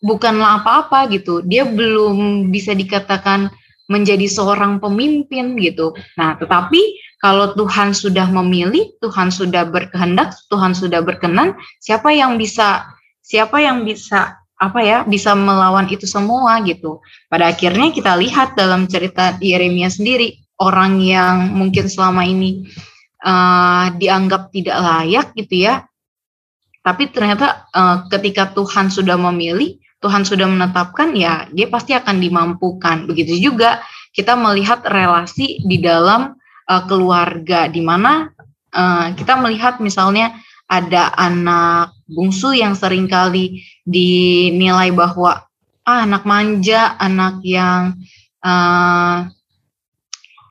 bukanlah apa-apa gitu. Dia belum bisa dikatakan menjadi seorang pemimpin gitu. Nah, tetapi kalau Tuhan sudah memilih, Tuhan sudah berkehendak, Tuhan sudah berkenan, siapa yang bisa siapa yang bisa apa ya bisa melawan itu semua gitu. Pada akhirnya kita lihat dalam cerita Yeremia sendiri orang yang mungkin selama ini uh, dianggap tidak layak gitu ya. Tapi ternyata uh, ketika Tuhan sudah memilih, Tuhan sudah menetapkan ya dia pasti akan dimampukan. Begitu juga kita melihat relasi di dalam uh, keluarga di mana uh, kita melihat misalnya ada anak bungsu yang sering kali dinilai bahwa ah, anak manja, anak yang uh,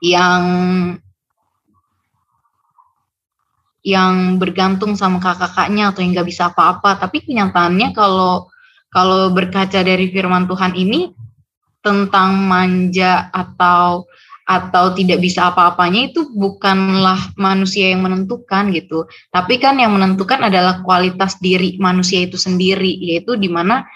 yang yang bergantung sama kakak-kakaknya atau yang nggak bisa apa-apa. Tapi kenyataannya kalau kalau berkaca dari firman Tuhan ini tentang manja atau atau tidak bisa apa-apanya itu bukanlah manusia yang menentukan gitu. Tapi kan yang menentukan adalah kualitas diri manusia itu sendiri, yaitu di mana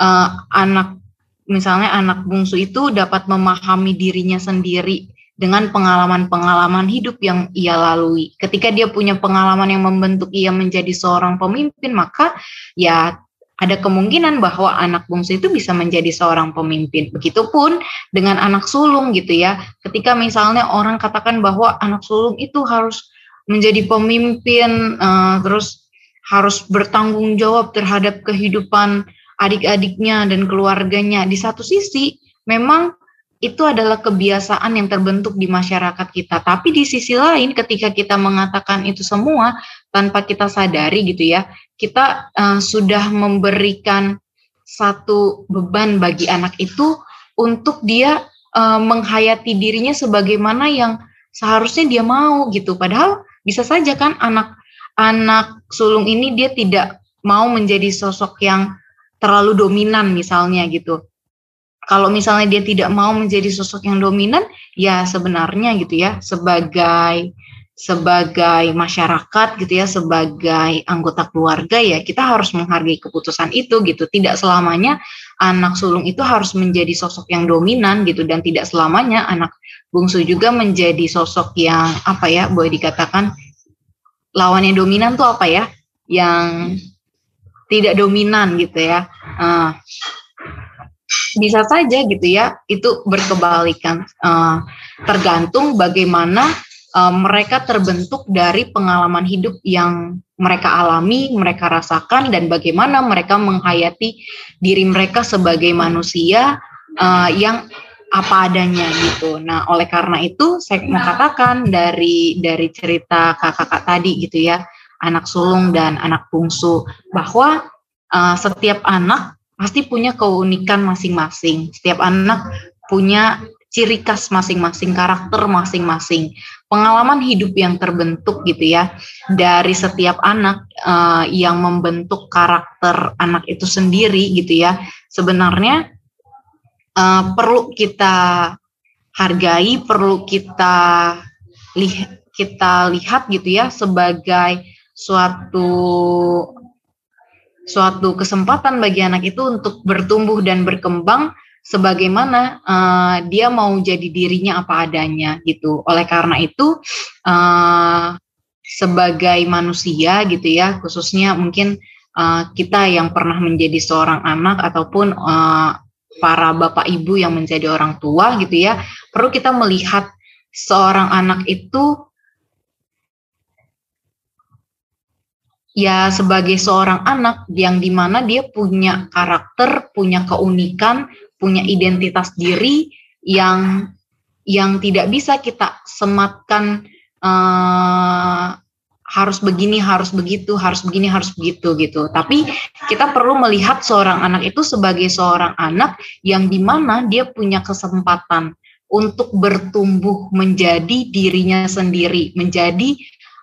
uh, anak misalnya anak bungsu itu dapat memahami dirinya sendiri dengan pengalaman-pengalaman hidup yang ia lalui. Ketika dia punya pengalaman yang membentuk ia menjadi seorang pemimpin, maka ya ada kemungkinan bahwa anak bungsu itu bisa menjadi seorang pemimpin. Begitupun dengan anak sulung gitu ya. Ketika misalnya orang katakan bahwa anak sulung itu harus menjadi pemimpin, uh, terus harus bertanggung jawab terhadap kehidupan adik-adiknya dan keluarganya. Di satu sisi, memang itu adalah kebiasaan yang terbentuk di masyarakat kita. Tapi di sisi lain, ketika kita mengatakan itu semua tanpa kita sadari gitu ya, kita uh, sudah memberikan satu beban bagi anak itu untuk dia uh, menghayati dirinya sebagaimana yang seharusnya dia mau gitu. Padahal bisa saja kan anak anak sulung ini dia tidak mau menjadi sosok yang terlalu dominan misalnya gitu kalau misalnya dia tidak mau menjadi sosok yang dominan, ya sebenarnya gitu ya sebagai sebagai masyarakat gitu ya sebagai anggota keluarga ya kita harus menghargai keputusan itu gitu. Tidak selamanya anak sulung itu harus menjadi sosok yang dominan gitu dan tidak selamanya anak bungsu juga menjadi sosok yang apa ya boleh dikatakan lawannya dominan tuh apa ya yang tidak dominan gitu ya. Uh, bisa saja gitu ya itu berkebalikan uh, tergantung bagaimana uh, mereka terbentuk dari pengalaman hidup yang mereka alami, mereka rasakan dan bagaimana mereka menghayati diri mereka sebagai manusia uh, yang apa adanya gitu. Nah, oleh karena itu saya mau katakan dari dari cerita kakak-kakak tadi gitu ya, anak sulung dan anak bungsu bahwa uh, setiap anak pasti punya keunikan masing-masing. Setiap anak punya ciri khas masing-masing, karakter masing-masing, pengalaman hidup yang terbentuk gitu ya dari setiap anak uh, yang membentuk karakter anak itu sendiri gitu ya. Sebenarnya uh, perlu kita hargai, perlu kita lihat kita lihat gitu ya sebagai suatu suatu kesempatan bagi anak itu untuk bertumbuh dan berkembang sebagaimana uh, dia mau jadi dirinya apa adanya gitu. Oleh karena itu uh, sebagai manusia gitu ya, khususnya mungkin uh, kita yang pernah menjadi seorang anak ataupun uh, para bapak ibu yang menjadi orang tua gitu ya, perlu kita melihat seorang anak itu ya sebagai seorang anak yang di mana dia punya karakter, punya keunikan, punya identitas diri yang yang tidak bisa kita sematkan uh, harus begini, harus begitu, harus begini, harus begitu gitu. Tapi kita perlu melihat seorang anak itu sebagai seorang anak yang di mana dia punya kesempatan untuk bertumbuh menjadi dirinya sendiri, menjadi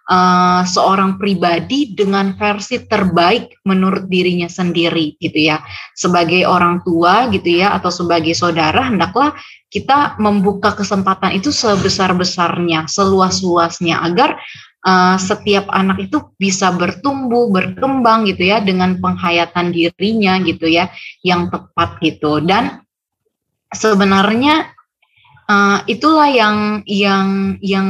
uh, seorang pribadi dengan versi terbaik menurut dirinya sendiri gitu ya. Sebagai orang tua gitu ya atau sebagai saudara hendaklah kita membuka kesempatan itu sebesar-besarnya, seluas-luasnya agar uh, setiap anak itu bisa bertumbuh, berkembang gitu ya dengan penghayatan dirinya gitu ya yang tepat gitu. Dan sebenarnya uh, itulah yang yang yang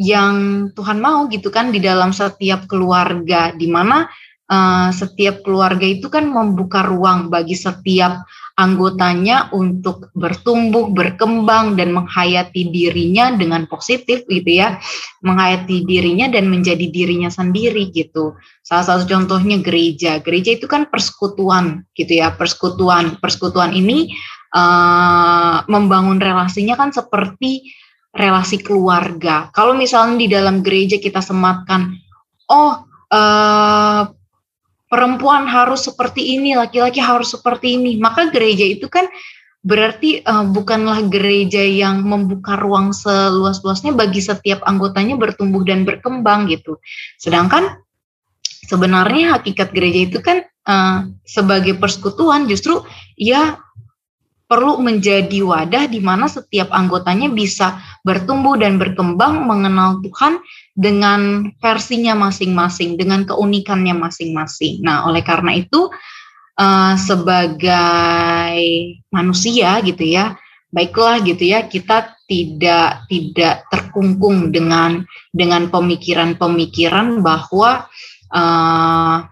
yang Tuhan mau gitu kan di dalam setiap keluarga di mana uh, setiap keluarga itu kan membuka ruang bagi setiap anggotanya untuk bertumbuh, berkembang dan menghayati dirinya dengan positif gitu ya. Menghayati dirinya dan menjadi dirinya sendiri gitu. Salah satu contohnya gereja. Gereja itu kan persekutuan gitu ya, persekutuan. Persekutuan ini uh, membangun relasinya kan seperti relasi keluarga. Kalau misalnya di dalam gereja kita sematkan, oh uh, perempuan harus seperti ini, laki-laki harus seperti ini, maka gereja itu kan berarti uh, bukanlah gereja yang membuka ruang seluas-luasnya bagi setiap anggotanya bertumbuh dan berkembang gitu. Sedangkan sebenarnya hakikat gereja itu kan uh, sebagai persekutuan justru ya perlu menjadi wadah di mana setiap anggotanya bisa bertumbuh dan berkembang mengenal Tuhan dengan versinya masing-masing, dengan keunikannya masing-masing. Nah, oleh karena itu uh, sebagai manusia gitu ya, baiklah gitu ya, kita tidak tidak terkungkung dengan dengan pemikiran-pemikiran bahwa uh,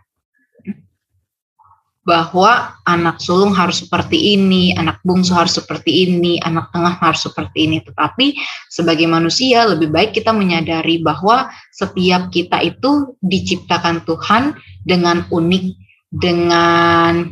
bahwa anak sulung harus seperti ini, anak bungsu harus seperti ini, anak tengah harus seperti ini. Tetapi sebagai manusia lebih baik kita menyadari bahwa setiap kita itu diciptakan Tuhan dengan unik, dengan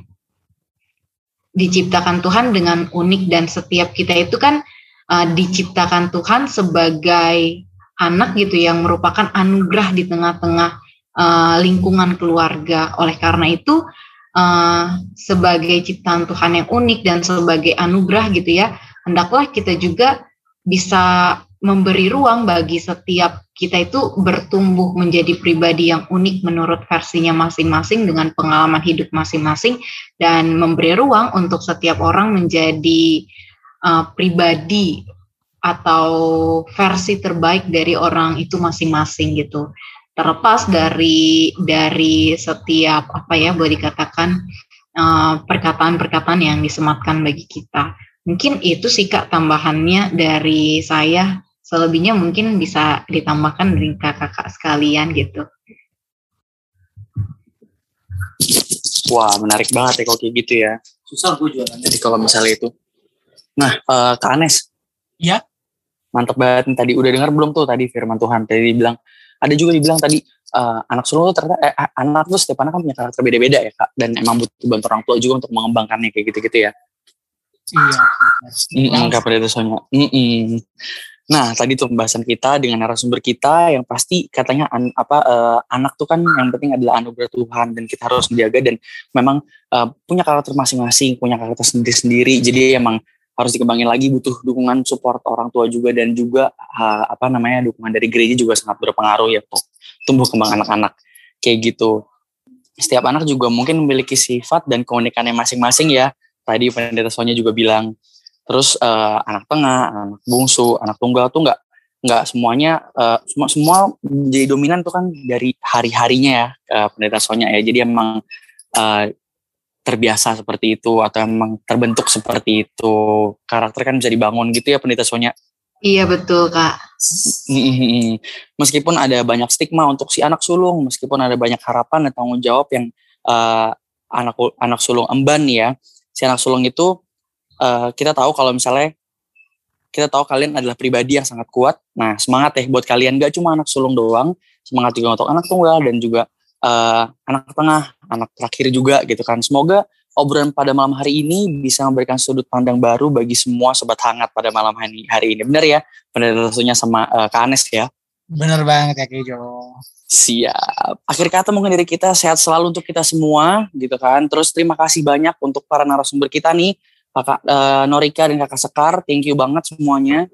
diciptakan Tuhan dengan unik dan setiap kita itu kan uh, diciptakan Tuhan sebagai anak gitu yang merupakan anugerah di tengah-tengah uh, lingkungan keluarga. Oleh karena itu uh, sebagai ciptaan Tuhan yang unik dan sebagai anugerah gitu ya, hendaklah kita juga bisa memberi ruang bagi setiap kita itu bertumbuh menjadi pribadi yang unik menurut versinya masing-masing dengan pengalaman hidup masing-masing dan memberi ruang untuk setiap orang menjadi uh, pribadi atau versi terbaik dari orang itu masing-masing gitu terlepas dari dari setiap apa ya boleh dikatakan eh, perkataan-perkataan yang disematkan bagi kita. Mungkin itu sih kak tambahannya dari saya. Selebihnya mungkin bisa ditambahkan dari kakak-kakak sekalian gitu. Wah menarik banget ya kalau kayak gitu ya. Susah gue jualannya. Jadi kalau misalnya itu. Nah uh, Kak Anes. Ya. Mantap banget tadi. Udah dengar belum tuh tadi firman Tuhan. Tadi bilang ada juga dibilang tadi uh, anak sulung tuh ternyata eh, anak tuh setiap anak kan punya karakter beda-beda ya kak. Dan emang butuh bantu orang tua juga untuk mengembangkannya kayak gitu-gitu ya. Iya mm -mm, kak soalnya mm -mm. nah tadi tuh pembahasan kita dengan narasumber kita yang pasti katanya an, apa uh, anak tuh kan yang penting adalah anugerah Tuhan dan kita harus menjaga dan memang uh, punya karakter masing-masing punya karakter sendiri-sendiri. Jadi emang harus dikembangin lagi butuh dukungan support orang tua juga dan juga uh, apa namanya dukungan dari gereja juga sangat berpengaruh ya untuk tumbuh kembang anak-anak. Kayak gitu. Setiap anak juga mungkin memiliki sifat dan keunikannya masing-masing ya. Tadi pendeta Sonya juga bilang. Terus uh, anak tengah anak bungsu anak tunggal tuh nggak nggak semuanya uh, semua semua jadi dominan tuh kan dari hari harinya ya uh, pendeta Sonya ya. Jadi emang uh, terbiasa seperti itu atau emang terbentuk seperti itu. Karakter kan bisa dibangun gitu ya pendeta Sonya? Iya betul kak. meskipun ada banyak stigma untuk si anak sulung meskipun ada banyak harapan dan tanggung jawab yang uh, anak anak sulung emban ya. Si anak sulung itu uh, kita tahu kalau misalnya kita tahu kalian adalah pribadi yang sangat kuat. Nah semangat ya buat kalian. Gak cuma anak sulung doang semangat juga untuk anak tunggal dan juga uh, anak tengah, anak terakhir juga gitu kan. Semoga obrolan pada malam hari ini bisa memberikan sudut pandang baru bagi semua sobat hangat pada malam hari, hari ini. Benar ya? Benar tentunya sama uh, Kak Anes ya. Benar banget ya Kejo. Siap. Akhir kata mungkin dari kita sehat selalu untuk kita semua gitu kan. Terus terima kasih banyak untuk para narasumber kita nih. Kakak uh, Norika dan Kakak Sekar, thank you banget semuanya.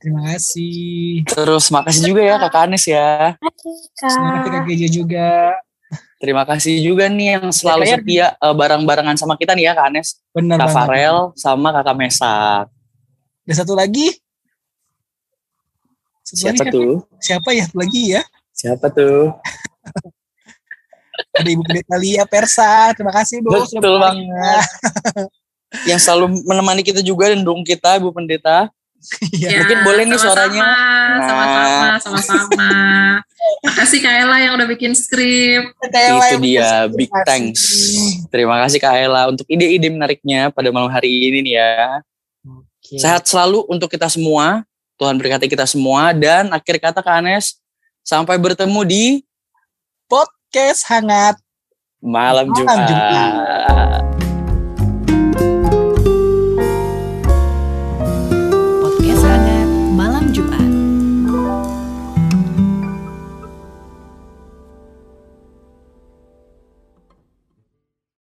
Terima kasih. Terus makasih juga ya Kak Anis ya. Terima kasih Kak Gejo juga. Terima kasih juga nih yang selalu ya, setia uh, bareng-barengan sama kita nih ya Kak Anes. Benar Kak Farel sama Kakak Mesak. Dan satu lagi. Satu siapa lagi, tuh? Siapa ya lagi ya? Siapa tuh? [LAUGHS] Ada Ibu Pendeta Lia Persa. Terima kasih Bu. Betul banget. yang selalu menemani kita juga dan dukung kita Ibu Pendeta. Ya, Mungkin boleh nih suaranya. Sama-sama, sama-sama. Makasih Kak Ella yang udah bikin skrip. Itu dia, big thanks. Terima kasih Kak Ella untuk ide-ide menariknya pada malam hari ini nih ya. Okay. Sehat selalu untuk kita semua. Tuhan berkati kita semua. Dan akhir kata Kak Anes, sampai bertemu di podcast hangat malam, malam Jumat. Jumat.